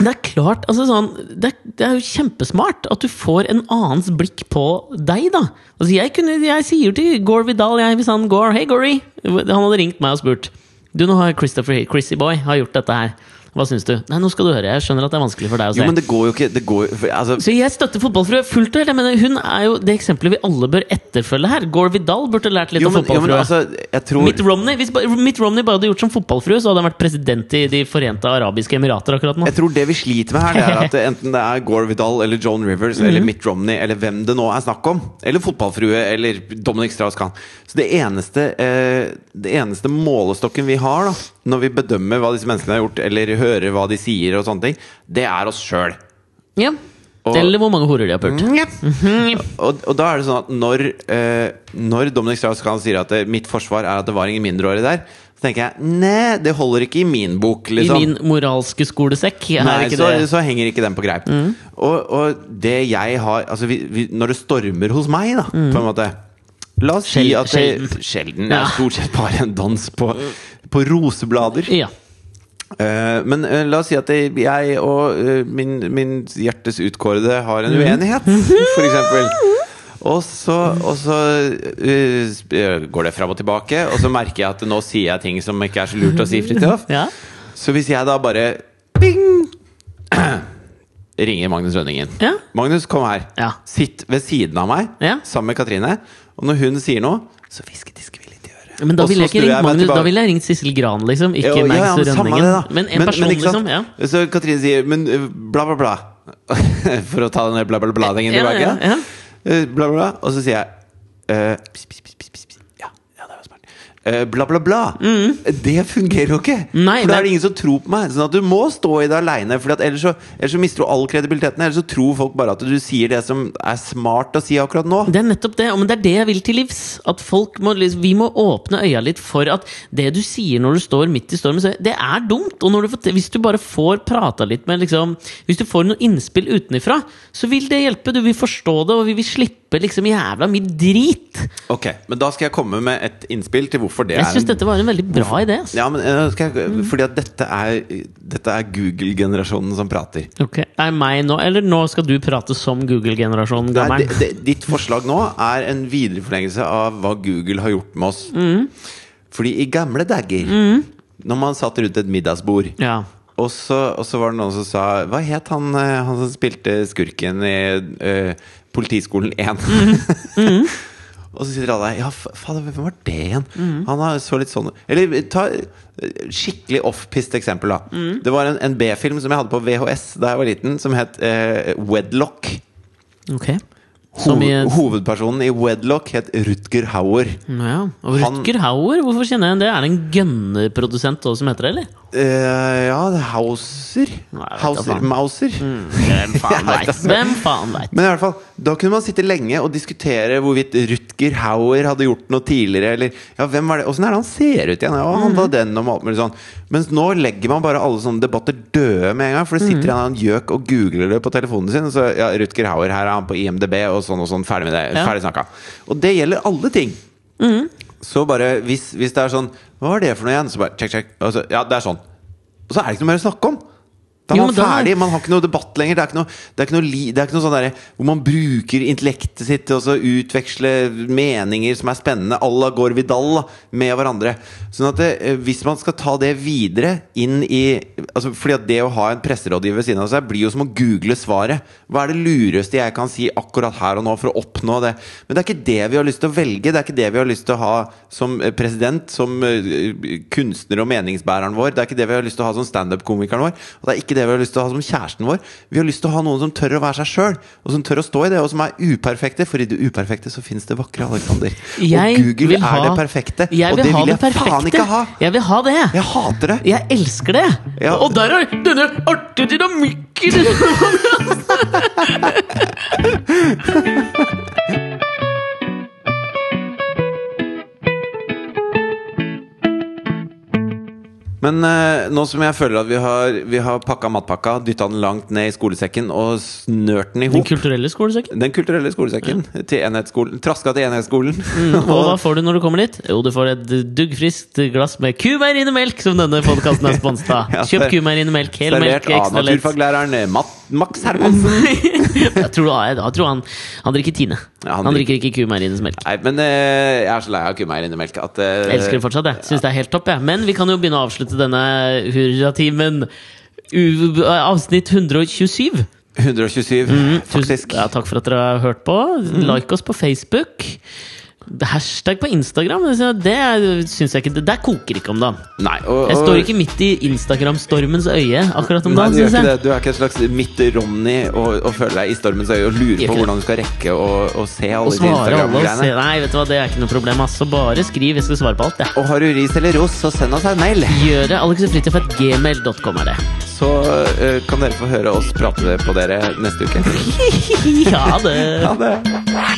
Det er klart, altså sånn det, er- det er jo kjempesmart at du får en annens blikk på deg, da. Altså Jeg, kunne, jeg sier til Gore Vidal jeg, hvis han går Hei, Gory! Han hadde ringt meg og spurt. Du, nå har Christopher Chrissy Boy har gjort dette her. Hva syns du? Nei, nå skal du høre. Jeg skjønner at det er vanskelig for deg å se. Jo, men det går jo ikke det går, for, altså, Så jeg støtter fotballfrue fullt og helt. Mener, hun er jo det eksempelet vi alle bør etterfølge her. Gore Vidal burde lært litt jo, av men, jo, fotballfrue. altså, tror Mitt Romney, hvis Mitt Romney bare hadde gjort som fotballfrue, så hadde han vært president i De forente arabiske emirater akkurat nå. Jeg tror det vi sliter med her, det er at enten det er Gore Vidal eller Joan Rivers eller Mitt Romney eller hvem det nå er snakk om, eller fotballfrue eller Dominic Strauss-Kahn Så det eneste, eh, det eneste målestokken vi har da når vi bedømmer hva disse menneskene har gjort, eller hører hva de sier, og sånne ting, det er oss sjøl. Ja. Og- Eller hvor mange horer de har pult. Og, og da er det sånn at når, eh, når Dominic Strauss-Kahn sier at det, mitt forsvar er at det var ingen mindreårige der, så tenker jeg nei, det holder ikke i min bok. I Liksom. min moralske skolesekk Nei, så, det så henger ikke den på greip. Og, og det jeg har Altså, vi, vi, når det stormer hos meg, da, på en måte La oss si at det, sjelden. Sjelden. Ja. stort sett bare en dans på, på roseblader. Ja. Uh, men uh, la oss si at jeg, jeg og uh, min, min hjertes utkårede har en uenighet, for eksempel. Og så, og så går det fram og tilbake, og så merker jeg at nå sier jeg ting som ikke er så lurt å si, Fridtjof. ja. Så hvis jeg da bare Bing! Ringer Magnus Rønningen. Ja. Magnus, kom her. Ja. Sitt ved siden av meg sammen med Katrine. Og når hun sier noe, så hviskedisker vi litt i øret. Men da ville jeg ikke ringt Magnus, da ville jeg ringt Sissel Gran, liksom. Ikke Jo, ja, ja, men Rønningen. det. Men en person, men, liksom. Ja. Så Katrine sier Men øh, bla, bla, bla. For å ta den bla, bla, bla-tingen tilbake. ja, ja. Eh, Bla, bla, bla. Og så sier jeg uh, pss, pss, pss, pss, pss, pss. Ja, ja, det var Eh, bla, bla, bla. Det fungerer jo ikke! Mm. Nei, for da er det ingen som tror på meg. Sånn at du må stå i det aleine. Ellers, så- ellers så mister du all kredibiliteten. Ellers så tror folk bare at du sier det som er smart å si akkurat nå. Det er nettopp det, men det er det jeg vil til livs. At folk må, Vi må åpne øya litt for at det du sier når du står midt i stormen, det er dumt. Og når du får, hvis du bare får prata litt med liksom, Hvis du får noe innspill utenifra, så vil det hjelpe. Du vil forstå det, og vi vil slippe liksom jævla mye drit. Ok, Men da skal jeg komme med et innspill til hvorfor det Jeg er syns en dette var en veldig bra idé. ass. Ja, men eh, jeg, Fordi at dette er, dette er Google-generasjonen som prater. Ok, Er meg nå, eller nå skal du prate som Google-generasjonen, ditt forslag nå er en videreforlengelse av hva Google har gjort med oss. Mm. Fordi i gamle dager, når man satt rundt et middagsbord Ja. og så, og så var det noen som sa Hva het han, eh, han som spilte skurken i eh, Politiskolen 1? og så sitter alle der Ja, fa- fader, hvem var det igjen? Han har så litt sånn Eller ta eh, skikkelig off-pist eksempel, da. Det var en, en B-film som jeg hadde på VHS da jeg var liten, som het eh, Wedlock. Ok. Som i Hoved, hovedpersonen i Wedlock het Rutger Hauer. Ja. Og Han- Rutger Hauer, hvorfor kjenner jeg det? Er det en gunnerprodusent som heter det, eller? Eh, ja, er Hauser. Hauser. Mauser. Hvem faen veit? altså. Hvem faen veit? Men i hvert fall, da kunne man sitte lenge og diskutere hvorvidt Rutger Hauer hadde gjort noe tidligere. Eller ja, hvem var det? Åssen er det han ser ut igjen? Ja, han var den og alt mulig sånn. Mens nå legger man bare alle sånne debatter døde med en gang. For det sitter en annen gjøk og googler det på telefonen sin. Så ja, Rutger Hauer, her er han på IMDb, og sånn og sånn. Ferdig med det. Ferdig snakka. Og det gjelder alle ting. Så bare, hvis, hvis det er sånn Hva var det for noe igjen? Så bare check, check. Så, ja, det er sånn. Og så er det ikke noe mer å snakke om. Da er man jo, ferdig. Man har ikke noe debatt lenger. Det er ikke noe, det er ikke noe, det er ikke noe sånn der, hvor man bruker intellektet sitt til å utveksle meninger som er spennende à la Gore Vidal med hverandre. Sånn at det, eh, hvis man skal ta det videre inn i altså Fordi at det å ha en presserådgiver ved siden av seg blir jo som å google svaret. Hva er det lureste jeg kan si akkurat her og nå for å oppnå det? Men det er ikke det vi har lyst til å velge. Det er ikke det vi har lyst til å ha som eh, president, som eh, kunstner og meningsbæreren vår. Det er ikke det vi har lyst til å ha som standup-komikeren vår. Og det er ikke det vi har lyst til å ha som kjæresten vår. Vi har lyst til å ha noen som tør å være seg sjøl, og som tør å stå i det, og som er uperfekte. For i det uperfekte så finnes det vakre, Alexander. Jeg og Google ha- er det perfekte. Og det vil vil det jeg faen ikke ha! Jeg vil ha det. Jeg hater det! Jeg elsker det! Ja. Og der er denne artige dynamikken! Men eh, nå som jeg føler at vi har, vi har pakka matpakka, dytta den langt ned i skolesekken og snørt den i Den hop kulturelle skolesekken. Den kulturelle skolesekken til enhetsskolen. Traska til enhetsskolen. Og hva får du når du kommer dit? Jo, du får et duggfriskt glass med kumeierinemelk, som denne podkasten er sponset av. Ja, Kjøp ser- kumeirinnemelk, hel melk, Servert av ekstra lett. naturfaglæreren eh, Mat Max Hermansen. Jeg tror, jeg, da tror han, han drikker Tine. Ja, han han, drikker ikke kumeirinnes melk. Nei, men uh, jeg er så lei av kumeirinnemelk at uh, Jeg elsker det fortsatt, jeg. Syns det er helt topp, jeg. Men vi kan jo begynne å avslutte denne hurratimen. U- Avsnitt 127. 127, Tusen, faktisk. ja, takk for at dere har hørt på. Like oss på Facebook. Hashtag på Instagram. Det syns jeg ikke det- Der koker ikke om dagen. Nei, og, Jeg står ikke midt i Instagram-stormens øye akkurat om Nei, dagen, du, gjør jeg. du er ikke en slags Midt-Ronny og, og føler deg i stormens øye og lurer på hvordan du skal rekke å, se alle disse og Instagram-greiene. Nei, vet du hva, det er ikke noe problem. Altså, bare skriv. Jeg skal svare på alt, Ja. Og har du ris eller ros, så send oss en mail. Gjør det. alexogfritjof.gmail.com er det. Så uh, kan dere få høre oss prate på dere neste uke. Ja, det. Ha det.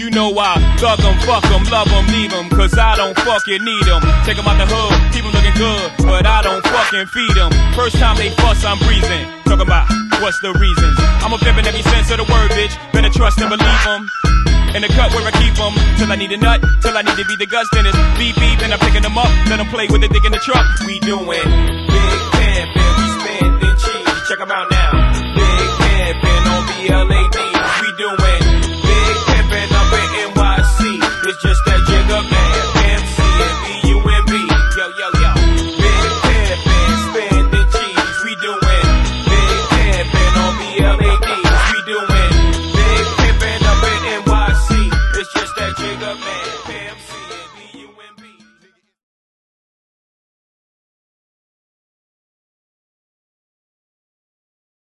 You know I thug 'em, fuck 'em, love 'em, leave 'em, cause I don't fucking need 'em. Take 'em out the hood, keep 'em looking good, but I don't fucking feed 'em. First time they fuss, I'm breezing. Talking about what's the reasons. I'm a pimpin' every sense of the word, bitch. Better trust and believe 'em. In the cut where I keep 'em, till I need a nut, till I need to be the guts, then it's beep beep, and I'm picking 'em up, let 'em play with the dick in the truck. We doing big pimpin', we spendin' cheese, check 'em out now. Big pimpin' on BLA was just a